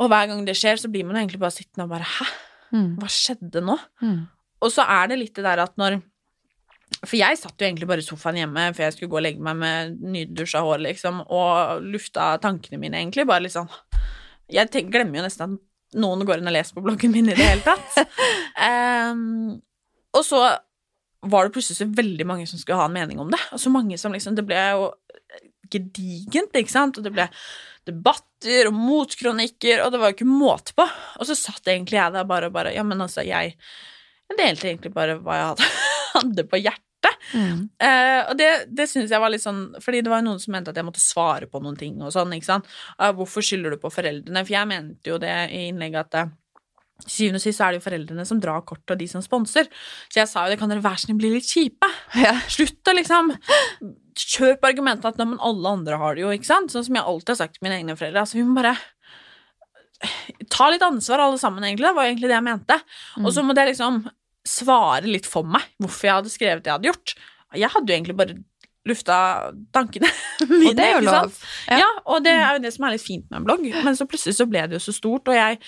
Og hver gang det skjer, så blir man egentlig bare sittende og bare Hæ? Mm. Hva skjedde nå? Mm. Og så er det litt det der at når For jeg satt jo egentlig bare i sofaen hjemme før jeg skulle gå og legge meg med nydusja hår, liksom, og lufta tankene mine, egentlig. Bare litt sånn Jeg tenk, glemmer jo nesten at noen går inn og leser på bloggen min i det hele tatt. um, og så var det plutselig så veldig mange som skulle ha en mening om det. Og så mange som liksom Det ble jo gedigent, ikke sant? Og det ble debatter og motkronikker, og det var jo ikke måte på. Og så satt egentlig jeg der bare og bare Ja, men altså, jeg jeg delte egentlig bare hva jeg hadde, på hjertet. Mm. Eh, og det, det syns jeg var litt sånn Fordi det var noen som mente at jeg måtte svare på noen ting og sånn, ikke sant. Eh, hvorfor skylder du på foreldrene? For jeg mente jo det i innlegget at eh, syvende og sist er det jo foreldrene som drar kort, og de som sponser. Så jeg sa jo det, kan dere være snill bli litt kjipe? Ja. Slutt å liksom Kjøp argumentet at men alle andre har det jo, ikke sant? Sånn som jeg alltid har sagt til mine egne foreldre. Altså, vi må bare ta litt ansvar, alle sammen, egentlig. Det var egentlig det jeg mente. Mm. Og så må det liksom svare litt for meg hvorfor jeg hadde skrevet det jeg hadde gjort. Jeg hadde jo egentlig bare lufta tankene mine. Og det er jo lov. Ja. Ja. og det er jo det som er litt fint med en blogg. Men så plutselig så ble det jo så stort, og jeg,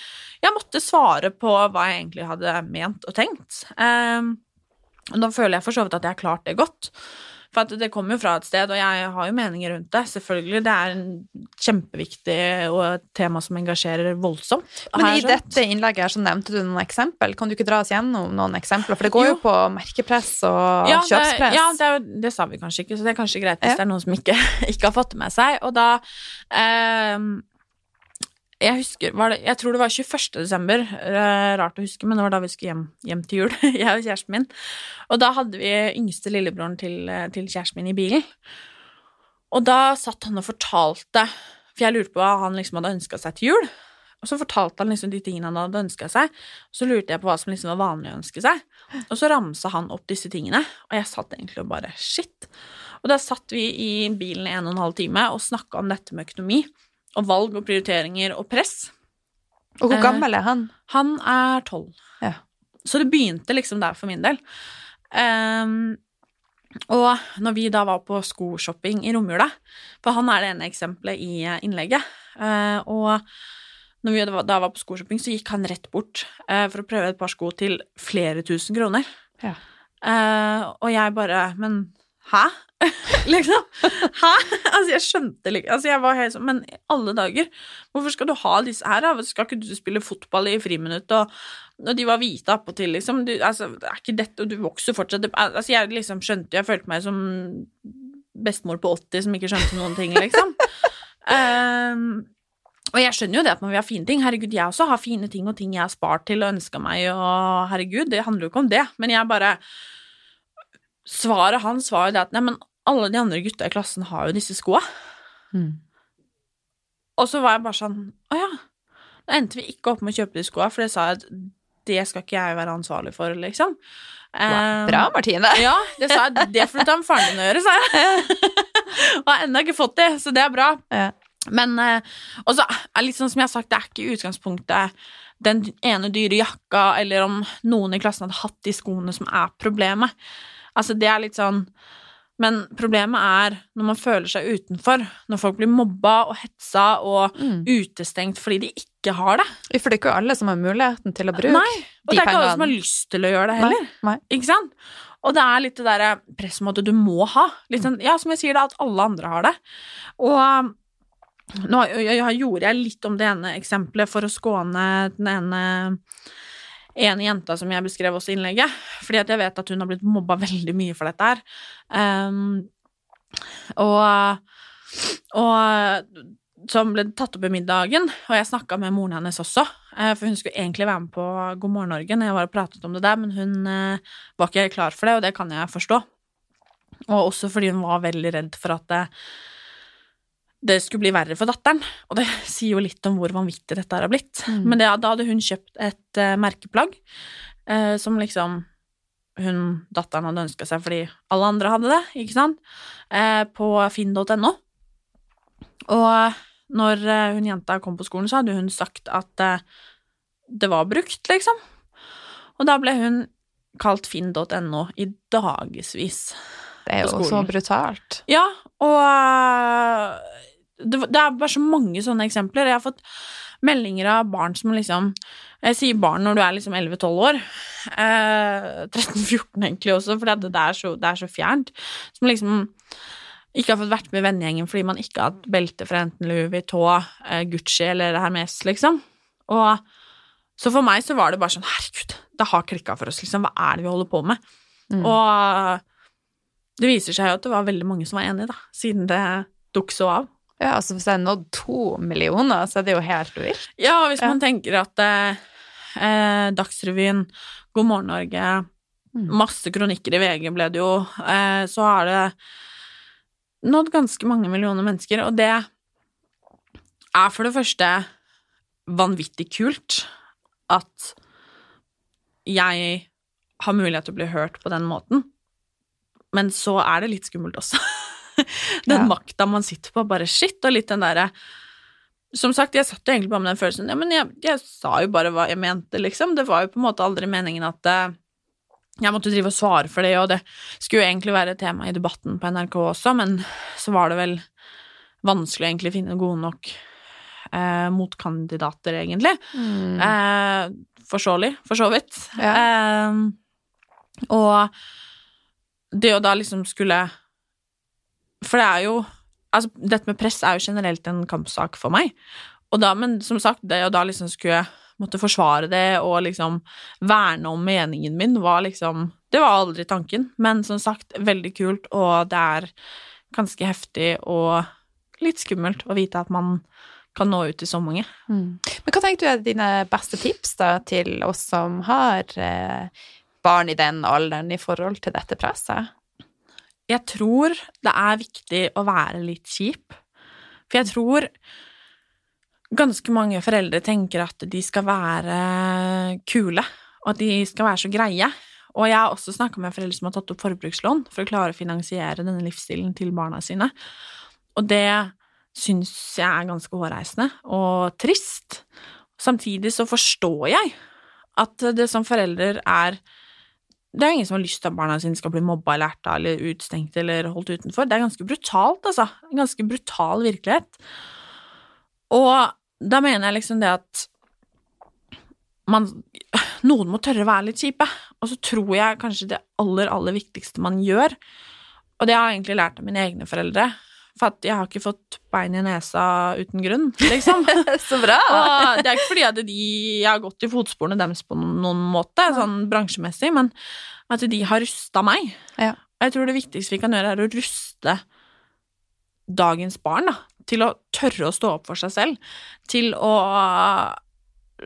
jeg måtte svare på hva jeg egentlig hadde ment og tenkt. Um, og da føler jeg for så vidt at jeg har klart det godt. For det kommer jo fra et sted, og jeg har jo meninger rundt det. Selvfølgelig, det er en kjempeviktig og et tema som engasjerer voldsomt. Men i skjønt. dette innlegget her så nevnte du noen eksempel. Kan du ikke dra oss gjennom noen eksempler? For det går jo, Jo. på merkepress og ja, kjøpspress. Det, ja, det, jo- det sa vi kanskje ikke, så det er kanskje greit hvis Ja. det er noen som ikke, ikke har fått det med seg. Og da ehm, Jeg husker det, Jeg tror det var 21. desember. eh, Rart å huske, men det var da vi skulle hjem, hjem til jul, jeg og kjæresten min. Og da hadde vi yngste lillebroren til, eh, til kjæresten min i bilen. Og da satt han og fortalte For jeg lurte på hva han liksom hadde ønska seg til jul. Og så fortalte han liksom de tingene han hadde ønska seg. Og så lurte jeg på hva som liksom var vanlig å ønske seg. Og så ramsa han opp disse tingene, og jeg satt egentlig og bare shit. Og da satt vi i bilen en og en halv time og snakka om dette med økonomi. Og valg og prioriteringer og press. Og hvor Eh, gammel er han? Han er tolv. Ja. Så det begynte liksom der for min del. Um, og når vi da var på skoshopping i romjula, for han er det ene eksempelet i eh, innlegget, uh, og når vi da var- på skoshopping, så gikk han rett bort uh, for å prøve et par sko til flere tusen kroner. Ja. Uh, og jeg bare Men hæ? liksom. Hæ? Altså, jeg skjønte liksom Altså, jeg var helt sånn Men i alle dager, hvorfor skal du ha disse her, da? Skal ikke du spille fotball i friminutt, og, og de var hvite appåtil, liksom? Du, altså, det er ikke dette, og du vokser fortsatt Altså, jeg liksom skjønte Jeg følte meg som bestemor på 80 som ikke skjønte noen ting, liksom. um, og jeg skjønner jo det at man vil ha fine ting. Herregud, jeg også har fine ting og ting jeg har spart til og ønska meg, og herregud, det handler jo ikke om det. Men jeg bare Svaret hans var jo det at nei, men alle de andre gutta i klassen har jo disse skoa. Mm. Og så var jeg bare sånn Å ja. Da endte vi ikke opp med å kjøpe de skoa, for det sa jeg at det skal ikke jeg være ansvarlig for, liksom. Wow. Ehm, Bra, Martine. ja, det sa jeg. Det får du ta med faren din å gjøre, sa jeg. Og har ennå ikke fått det, så det er bra. Ja. Men eh, Og så er litt sånn som jeg har sagt, det er ikke i utgangspunktet den ene dyre jakka, eller om noen i klassen hadde hatt de skoene som er problemet. Altså, det er litt sånn Men problemet er når man føler seg utenfor, når folk blir mobba og hetsa og Mm. utestengt fordi de ikke har det. For det er ikke alle som har muligheten til å bruke Nei, og de det er ikke alle som har lyst til å gjøre det heller. Nei, nei. Ikke sant? Og det er litt det derre pressmåtet du må ha. Litt sånn, ja, som jeg sier, da, at alle andre har det. Og nå jeg, jeg, gjorde jeg litt om det ene eksempelet for å skåne den ene ene jenta som jeg beskrev også i innlegget, fordi at jeg vet at hun har blitt mobba veldig mye for dette her. Um, og, og som ble tatt opp i middagen, og jeg snakka med moren hennes også, eh, for hun skulle egentlig være med på God morgen Norge når jeg var og pratet om det der, men hun eh, var ikke klar for det, og det kan jeg forstå. Og også fordi hun var veldig redd for at det, skulle bli verre for datteren, og det sier jo litt om hvor vanvittig dette har blitt. Mm. Men det, da hadde hun kjøpt et uh, merkeplagg uh, som liksom hun, datteren hadde ønska seg fordi alle andre hadde det, ikke sant, uh, på finn.no. Og når hun jenta kom på skolen, så hadde hun sagt at det var brukt, liksom. Og da ble hun kalt finn.no i dagevis. Det er jo så brutalt. Ja, og det, det er bare så mange sånne eksempler. Jeg har fått meldinger av barn som liksom Jeg sier barn når du er liksom 11-12 år. Eh, 13-14 egentlig også, for det, det, er så, det er så fjernt. Som liksom ikke har fått vært med vennegjengen fordi man ikke har hatt belte fra enten Louis Vuitton, eh, Gucci eller Hermes, liksom. Og så for meg så var det bare sånn Herregud, det har klikka for oss, liksom. Hva er det vi holder på med? Mm. Og det viser seg jo at det var veldig mange som var enige, da, siden det tok så av. Ja, altså Hvis jeg har nådd to millioner, så er det jo helt vilt. Ja, hvis Ja. man tenker at eh, eh, Dagsrevyen, God morgen Norge, Mm. masse kronikker i VG ble det jo, eh, så har det nådd ganske mange millioner mennesker, og det er for det første vanvittig kult at jeg har mulighet til å bli hørt på den måten, men så er det litt skummelt også. den Ja. makta man sitter på, bare shit, og litt den derre Som sagt, jeg satt jo egentlig bare med den følelsen Ja, men jeg, jeg sa jo bare hva jeg mente, liksom. Det var jo på en måte aldri meningen at eh, jeg måtte drive og svare for det, og det skulle jo egentlig være et tema i debatten på NRK også, men så var det vel vanskelig å egentlig finne gode nok eh, motkandidater, egentlig. Mm. Eh, forståelig, for så vidt. Ja. Eh, og det å da liksom skulle For det er jo Altså, dette med press er jo generelt en kampsak for meg. Og da, men som sagt, det å da liksom skulle måtte forsvare det og liksom verne om meningen min, var liksom Det var aldri tanken, men som sagt, veldig kult, og det er ganske heftig og litt skummelt å vite at man kan nå ut til så mange. Mm. Men hva tenker du er dine beste tips da til oss som har eh, barn i den alderen i forhold til dette presset? Jeg tror det er viktig å være litt kjip. For jeg tror ganske mange foreldre tenker at de skal være kule, og at de skal være så greie. Og jeg har også snakka med foreldre som har tatt opp forbrukslån for å klare å finansiere denne livsstilen til barna sine. Og det syns jeg er ganske hårreisende og trist. Samtidig så forstår jeg at det som forelder er Det er jo ingen som har lyst til at barna sine skal bli mobba eller erta eller utstengt eller holdt utenfor. Det er ganske brutalt, altså. En ganske brutal virkelighet. Og da mener jeg liksom det at man Noen må tørre å være litt kjipe. Og så tror jeg kanskje det aller, aller viktigste man gjør, og det har jeg egentlig lært av mine egne foreldre, for at jeg har ikke fått bein i nesa uten grunn, liksom. Så bra! Og det er ikke fordi at de, jeg har gått i fotsporene deres på noen måte, sånn bransjemessig, men at de har rusta meg. Ja. Jeg tror det viktigste vi kan gjøre, er å ruste dagens barn da, til å tørre å stå opp for seg selv, til å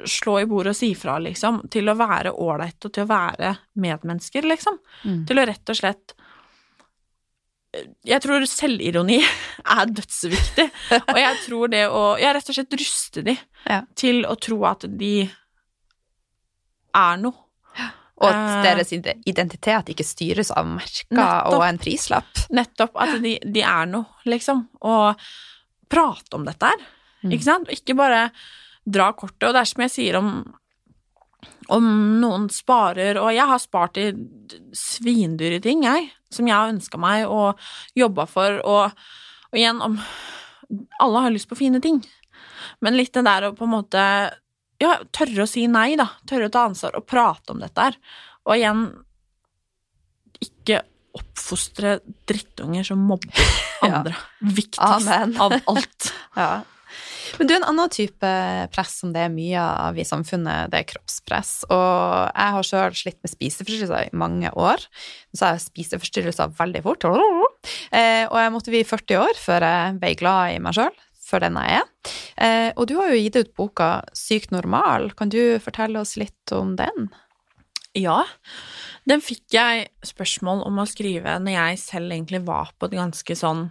slå i bordet og si fra, liksom, til å være ålreit og til å være medmennesker, liksom. Mm. Til å rett og slett Jeg tror selvironi er dødsviktig, og jeg tror det å Jeg rett og slett ruste de Ja. til å tro at de er noe. Og at Eh. deres identitet ikke styres av merker og en prislapp. Nettopp at de, de er noe, liksom. Og prate om dette her, Mm. ikke sant? Og ikke bare dra kortet. Og det er som jeg sier om om noen sparer, og jeg har spart i svindyre ting, jeg, som jeg har ønska meg og jobba for, og, og igjen om Alle har lyst på fine ting, men litt det der å på en måte ja, tørre å si nei, da. Tørre å ta ansvar og prate om dette her. Og igjen ikke oppfostre drittunger som mobber Ja. andre. Viktigst Amen. av alt. Ja. Men du, en annen type press som det er mye av i samfunnet, det er kroppspress. Og jeg har sjøl slitt med spiseforstyrrelser i mange år. Så har jeg spiseforstyrrelser veldig fort. Eh, og jeg måtte bli 40 år før jeg ble glad i meg sjøl, for den jeg er. Eh, og du har jo gitt ut boka Sykt normal. Kan du fortelle oss litt om den? Ja, den fikk jeg spørsmål om å skrive når jeg selv egentlig var på et ganske sånn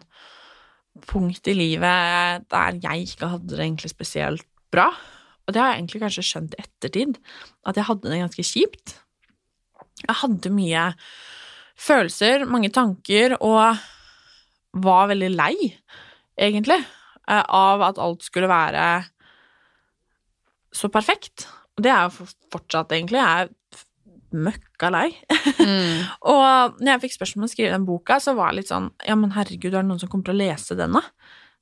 punkt i livet der jeg ikke hadde det egentlig spesielt bra. Og det har jeg egentlig kanskje skjønt i ettertid, at jeg hadde det ganske kjipt. Jeg hadde mye følelser, mange tanker, og var veldig lei, egentlig, eh, av at alt skulle være så perfekt. Og det er jo fortsatt, egentlig. Jeg er møkka lei. Mm. Og når jeg fikk spørsmål om å skrive den boka, så var jeg litt sånn Ja, men herregud, er det noen som kommer til å lese den, da?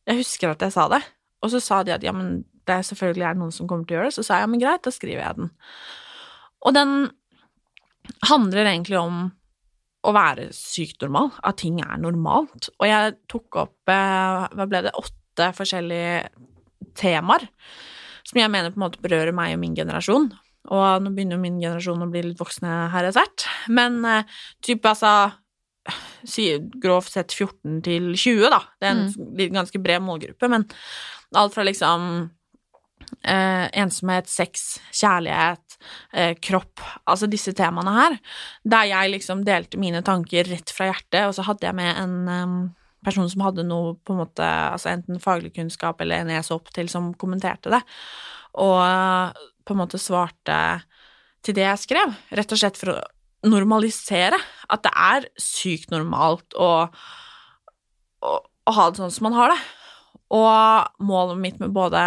Jeg husker at jeg sa det. Og så sa de at ja, men det er selvfølgelig er noen som kommer til å gjøre det. Så sa jeg ja, men greit, da skriver jeg den. Og den handler egentlig om å være sykt normal, at ting er normalt. Og jeg tok opp eh, hva ble det, åtte forskjellige temaer som jeg mener på en måte berører meg og min generasjon. Og nå begynner jo min generasjon å bli litt voksne her etter hvert. Men eh, type altså Grovt sett 14 til 20, da. Det er en mm. ganske bred målgruppe, men alt fra liksom eh, ensomhet, sex, kjærlighet, eh, kropp Altså disse temaene her. Der jeg liksom delte mine tanker rett fra hjertet, og så hadde jeg med en um, person som hadde noe på en måte, altså enten faglig kunnskap eller en jeg så opp til, som kommenterte det. Og på en måte svarte til det jeg skrev, rett og slett for å normalisere at det er sykt normalt å, å, å ha det sånn som man har det. Og målet mitt med både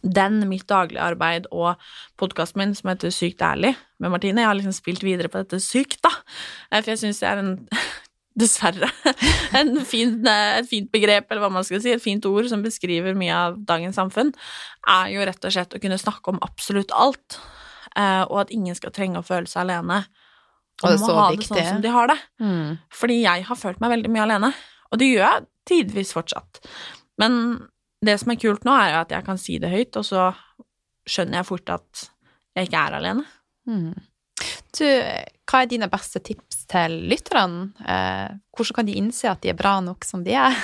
den, mitt daglige arbeid og podkasten min som heter Sykt ærlig med Martine Jeg har liksom spilt videre på dette sykt, da. Eh, For jeg syns det er en Dessverre. En fin, et fint begrep, eller hva man skal si, et fint ord som beskriver mye av dagens samfunn, er jo rett og slett å kunne snakke om absolutt alt, eh, og at ingen skal trenge å føle seg alene om så å ha det sånn som de har det. Mm. Fordi jeg har følt meg veldig mye alene, og det gjør jeg tidvis fortsatt. Men det som er kult nå, er jo at jeg kan si det høyt, og så skjønner jeg fort at jeg ikke er alene. Mm. Du, hva er dine beste tips til lytterne? Eh, hvordan kan de innse at de er bra nok som de er?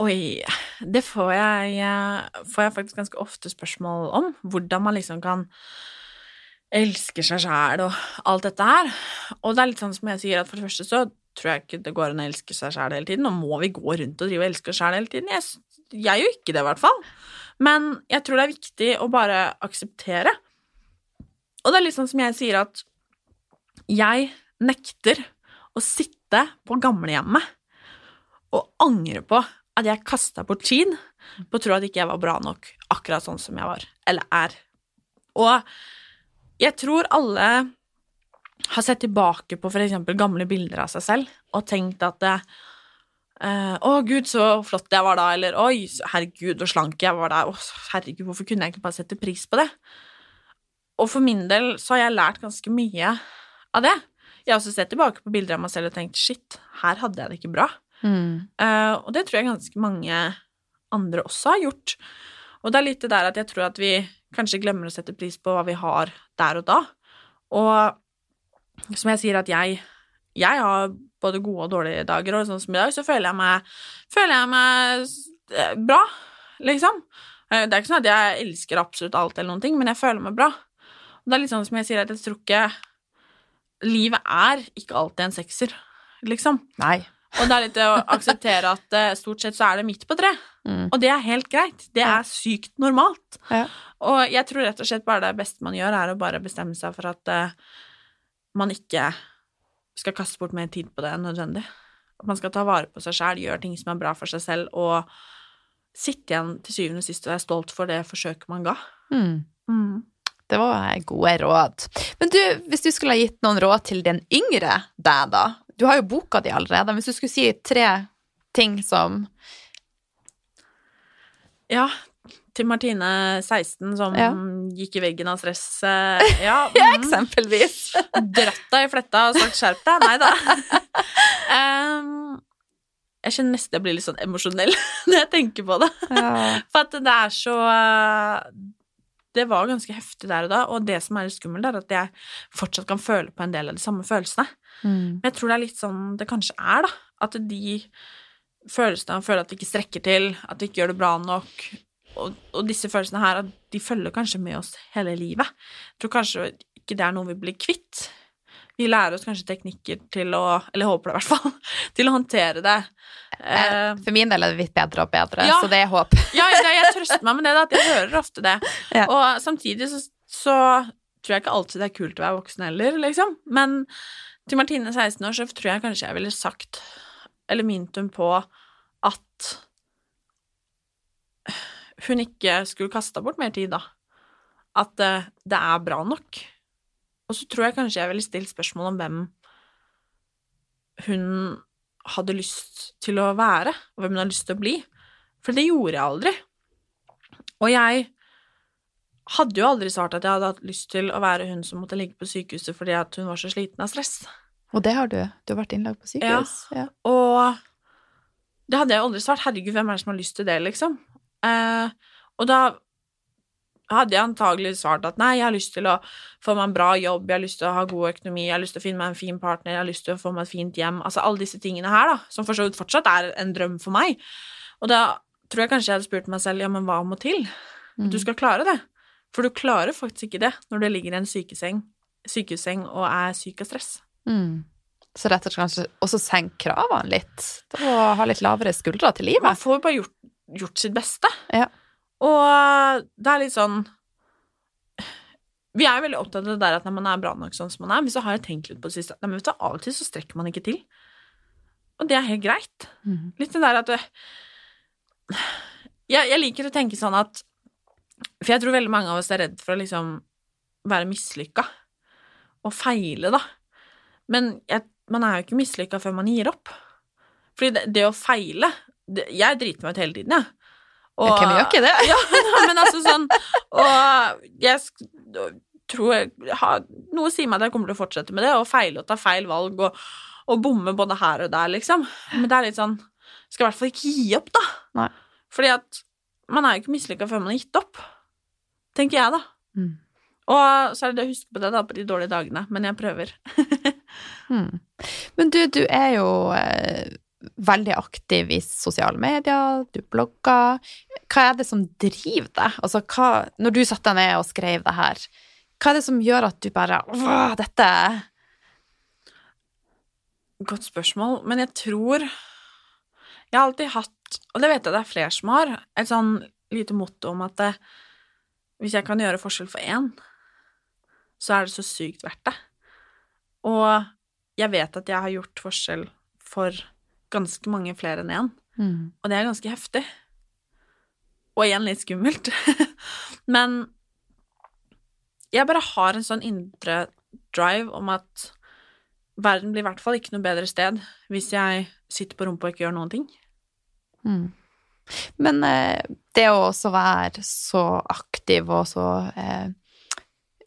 Oi, det får jeg, eh, får jeg faktisk ganske ofte spørsmål om. Hvordan man liksom kan elske seg sjæl og alt dette her. Og det er litt sånn som jeg sier, at for det første så tror jeg ikke det går an å elske seg sjæl hele tiden. Nå må vi gå rundt og drive og elske oss sjæl hele tiden? Jeg, jeg gjør ikke det, i hvert fall. Men jeg tror det er viktig å bare akseptere. Og det er litt sånn som jeg sier at jeg nekter å sitte på gamlehjemmet og angre på at jeg kasta bort tid på å tro at ikke jeg var bra nok akkurat sånn som jeg var, eller er. Og jeg tror alle har sett tilbake på eksempel gamle bilder av seg selv og tenkt at det, Uh, Å, gud, så flott jeg var da, eller Oi, herregud, så slank jeg var da. Oh, herregud, hvorfor kunne jeg ikke bare sette pris på det? Og for min del så har jeg lært ganske mye av det. Jeg har også sett tilbake på bilder av meg selv og tenkt shit, her hadde jeg det ikke bra. Mm. Uh, og det tror jeg ganske mange andre også har gjort. Og det er litt det der at jeg tror at vi kanskje glemmer å sette pris på hva vi har der og da. Og som jeg sier at jeg jeg har både gode og dårlige dager, og sånn som i dag, så føler jeg meg, føler jeg meg eh, bra, liksom. Eh, Det er ikke sånn at jeg elsker absolutt alt eller noen ting, men jeg føler meg bra. Og det er litt sånn som jeg sier, at jeg tror ikke Livet er ikke alltid en sekser, liksom. Nei. Og det er litt å akseptere at eh, stort sett så er det midt på tre. Mm. Og det er helt greit. Det er sykt normalt. Ja. Og jeg tror rett og slett bare det beste man gjør, er å bare bestemme seg for at uh, man ikke skal kaste bort mer tid på det enn nødvendig. At man skal ta vare på seg sjæl, gjøre ting som er bra for seg selv, og sitte igjen til syvende og sist og være stolt for det forsøket man ga. Mm. Det var gode råd. Men du, hvis du skulle ha gitt noen råd til den yngre deg, da? Du har jo boka di allerede, men hvis du skulle si tre ting som Ja, til Martine 16 som Ja. gikk i veggen av stress. eh, Ja, Ja, mhm. eksempelvis. dratt deg i fletta og sagt 'skjerp deg'. Nei da. um, jeg kjenner nesten jeg blir litt sånn emosjonell når jeg tenker på det. Ja. For at det er så Det var ganske heftig der og da, og det som er litt skummelt, er at jeg fortsatt kan føle på en del av de samme følelsene. Mm. Men jeg tror det er litt sånn det kanskje er, da. At de følelsene føler at vi ikke strekker til, at vi ikke gjør det bra nok. Og, og disse følelsene her, at de følger kanskje med oss hele livet. Jeg tror kanskje ikke det er noe vi blir kvitt. Vi lærer oss kanskje teknikker til å Eller håper det, i hvert fall. Til å håndtere det. Eh, For min del er det blitt bedre og bedre, Ja. så det er håp. ja, jeg trøster meg med det, at jeg hører ofte det. Ja. Og samtidig så, så tror jeg ikke alltid det er kult å være voksen heller, liksom. Men til Martine 16 år så tror jeg kanskje jeg ville sagt, eller minnet hun på, at hun ikke skulle kasta bort mer tid, da. At eh, det er bra nok. Og så tror jeg kanskje jeg ville stilt spørsmål om hvem hun hadde lyst til å være, og hvem hun hadde lyst til å bli. For det gjorde jeg aldri. Og jeg hadde jo aldri svart at jeg hadde hatt lyst til å være hun som måtte ligge på sykehuset fordi at hun var så sliten av stress. Og det har du. Du har vært innlagt på sykehus. Ja. Og det hadde jeg aldri svart. Herregud, hvem er det som har lyst til det, liksom? Eh, og da hadde jeg antagelig svart at nei, jeg har lyst til å få meg en bra jobb, jeg har lyst til å ha god økonomi, jeg har lyst til å finne meg en fin partner, jeg har lyst til å få meg et fint hjem, altså alle disse tingene her, da, som for så vidt fortsatt er en drøm for meg. Og da tror jeg kanskje jeg hadde spurt meg selv, ja, men hva må til? Mm. Du skal klare det. For du klarer faktisk ikke det når du ligger i en sykeseng, sykehusseng og er syk av stress. Mm. Så rett og slett kanskje også senk kravene litt. Og ha litt lavere skuldre til livet. Man får jo bare gjort, gjort sitt beste. Ja. Og det er litt sånn Vi er jo veldig opptatt av det der at når man er bra nok sånn som man er, men så har jeg tenkt litt på det siste Nei, men vet du, av og til så strekker man ikke til. Og det er helt greit. Mm. Litt det der at jeg, jeg liker å tenke sånn at For jeg tror veldig mange av oss er redd for å liksom være mislykka. Og feile, da. Men jeg, man er jo ikke mislykka før man gir opp. Fordi det, det å feile det, Jeg driter meg ut hele tiden, jeg. Og- Hvem gjør ikke det? ja, men altså sånn Og jeg tror jeg har, Noe sier meg at jeg kommer til å fortsette med det, og feile og ta feil valg og, og bomme både her og der, liksom. Men det er litt sånn Skal i hvert fall ikke gi opp, da. Nei. Fordi at man er jo ikke mislykka før man har gitt opp. Tenker jeg, da. Mm. Og så er det det å huske på det da på de dårlige dagene. Men jeg prøver. Mm. Men du, du er jo eh, veldig aktiv i sosiale medier, du blogger. Hva er det som driver deg? Altså, hva, når du satte deg ned og skrev det her, hva er det som gjør at du bare Åh, dette Godt spørsmål, men jeg tror Jeg har alltid hatt, og det vet jeg det er flere som har, et sånn lite motto om at det, hvis jeg kan gjøre forskjell for én, så er det så sykt verdt det. Og jeg vet at jeg har gjort forskjell for ganske mange flere enn én. Mm. Og det er ganske heftig. Og igjen litt skummelt. Men jeg bare har en sånn indre drive om at verden blir i hvert fall ikke noe bedre sted hvis jeg sitter på rumpa og ikke gjør noen ting. Mm. Men eh, det å også være så aktiv og så eh,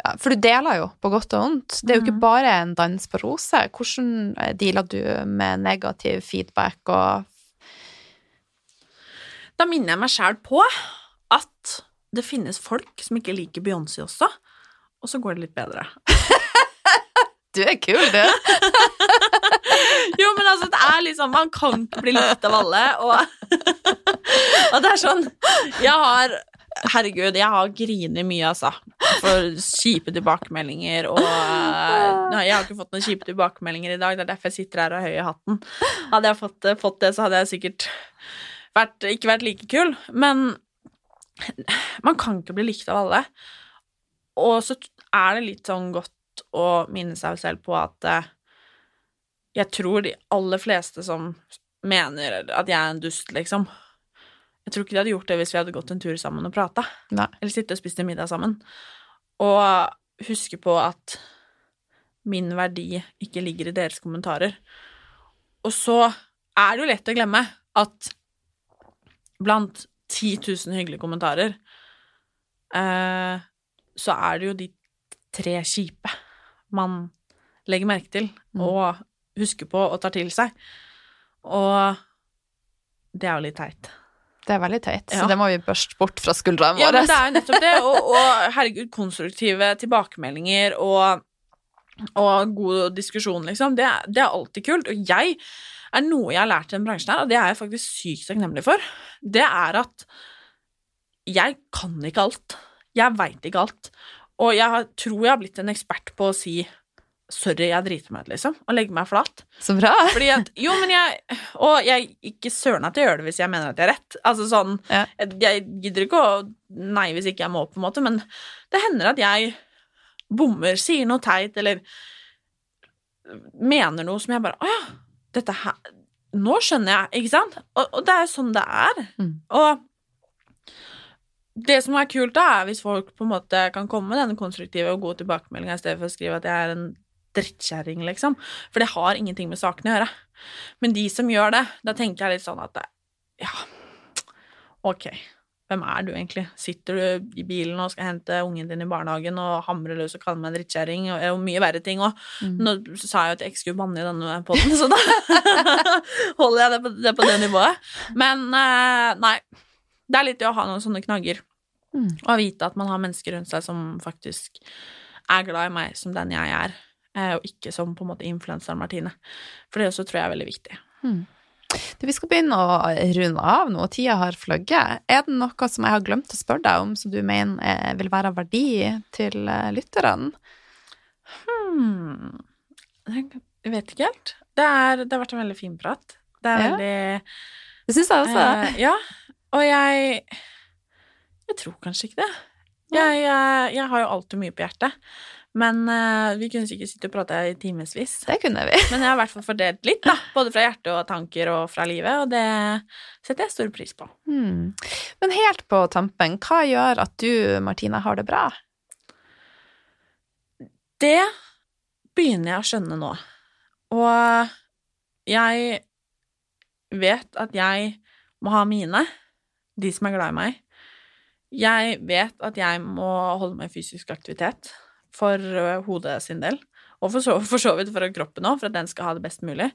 ja, For du deler jo på godt og vondt. Det er jo ikke Mhm. bare en dans på roser. Hvordan dealer du med negativ feedback og Da minner jeg meg sjæl på at det finnes folk som ikke liker Beyoncé også, og så går det litt bedre. Du er kul, du! Jo, men altså, det er liksom Man kan ikke bli likt av alle, og, og det er sånn Jeg har Herregud, jeg har grinet mye, altså. For kjipe tilbakemeldinger og Nei, Jeg har ikke fått noen kjipe tilbakemeldinger i dag, det er derfor jeg sitter her og har høy i hatten. Hadde jeg fått, fått det, så hadde jeg sikkert vært, ikke vært like kul. Men man kan ikke bli likt av alle. Og så er det litt sånn godt å minne seg selv på at eh, jeg tror de aller fleste som mener at jeg er en dust, liksom Jeg tror ikke de hadde gjort det hvis vi hadde gått en tur sammen og prata. Eller sittet og spist en middag sammen. Og huske på at min verdi ikke ligger i deres kommentarer. Og så er det jo lett å glemme at blant 10 000 hyggelige kommentarer eh, så er det jo de tre kjipe man legger merke til Mm. og husker på og tar til seg. Og det er jo litt teit. Det er veldig teit, Ja. så det må vi børste bort fra skuldrene Ja, våre. men det er jo nettopp det. Og, og herregud, konstruktive tilbakemeldinger og, og god diskusjon, liksom. Det, det er alltid kult. Og jeg er noe jeg har lært i den bransjen her, og det er jeg faktisk sykt takknemlig for. Det er at jeg kan ikke alt. Jeg veit ikke alt. Og jeg har, tror jeg har blitt en ekspert på å si sorry, jeg driter meg ut, liksom, og legger meg flat. Så bra. Fordi at Jo, men jeg Og jeg ikke søren at jeg gjør det hvis jeg mener at jeg har rett. Altså sånn Ja. jeg, jeg gidder ikke å Nei, hvis ikke jeg må, på en måte, men det hender at jeg bommer, sier noe teit, eller mener noe som jeg bare Å ja, dette her Nå skjønner jeg, ikke sant? Og, og det er jo sånn det er. Mm. Og det som er kult, da, er hvis folk på en måte kan komme med denne konstruktive og gode tilbakemeldinga i stedet for å skrive at jeg er en drittkjerring, liksom. For det har ingenting med saken å gjøre. Men de som gjør det, da tenker jeg litt sånn at ja, ok, hvem er du egentlig? Sitter du i bilen og skal hente ungen din i barnehagen og hamre løs og kalle meg en drittkjerring, og, og mye verre ting òg. Mm. Nå sa jeg jo at jeg ikke skulle banne i denne poden, så da holder jeg det på, det på det nivået. Men eh, nei, det er litt det å ha noen sånne knagger, Mm. og vite at man har mennesker rundt seg som faktisk er glad i meg som den jeg er, og ikke som på en måte influenseren Martine. For det også tror jeg er veldig viktig. Du, vi skal begynne å runde av nå, tida har fløyet. Er det noe som jeg har glemt å spørre deg om, som du mener eh, vil være av verdi til eh, lytterne? Hmm. Jeg vet ikke helt. Det, er, det har vært en veldig fin prat. Det er Ja. veldig Det syns jeg også. Eh, ja, og jeg Jeg tror kanskje ikke det. Jeg, jeg, jeg har jo alltid mye på hjertet. Men uh, vi kunne sikkert sitte og prate i timevis. Det kunne vi. Men jeg har i hvert fall fordelt litt, da. Både fra hjertet og tanker og fra livet, og det setter jeg stor pris på. Hmm. Men helt på tampen, hva gjør at du, Martina, har det bra? Det begynner jeg å skjønne nå. Og jeg vet at jeg må ha mine, de som er glad i meg. Jeg vet at jeg må holde meg i fysisk aktivitet for hodet sin del, og for så, for så vidt for kroppen òg, for at den skal ha det best mulig.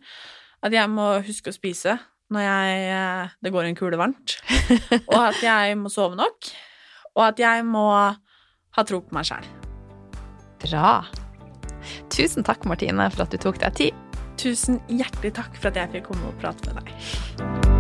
At jeg må huske å spise når jeg, eh, det går en kule varmt, og at jeg må sove nok, og at jeg må ha tro på meg sjæl. Bra. Tusen takk, Martine, for at du tok deg tid. Tusen hjertelig takk for at jeg fikk komme og prate med deg.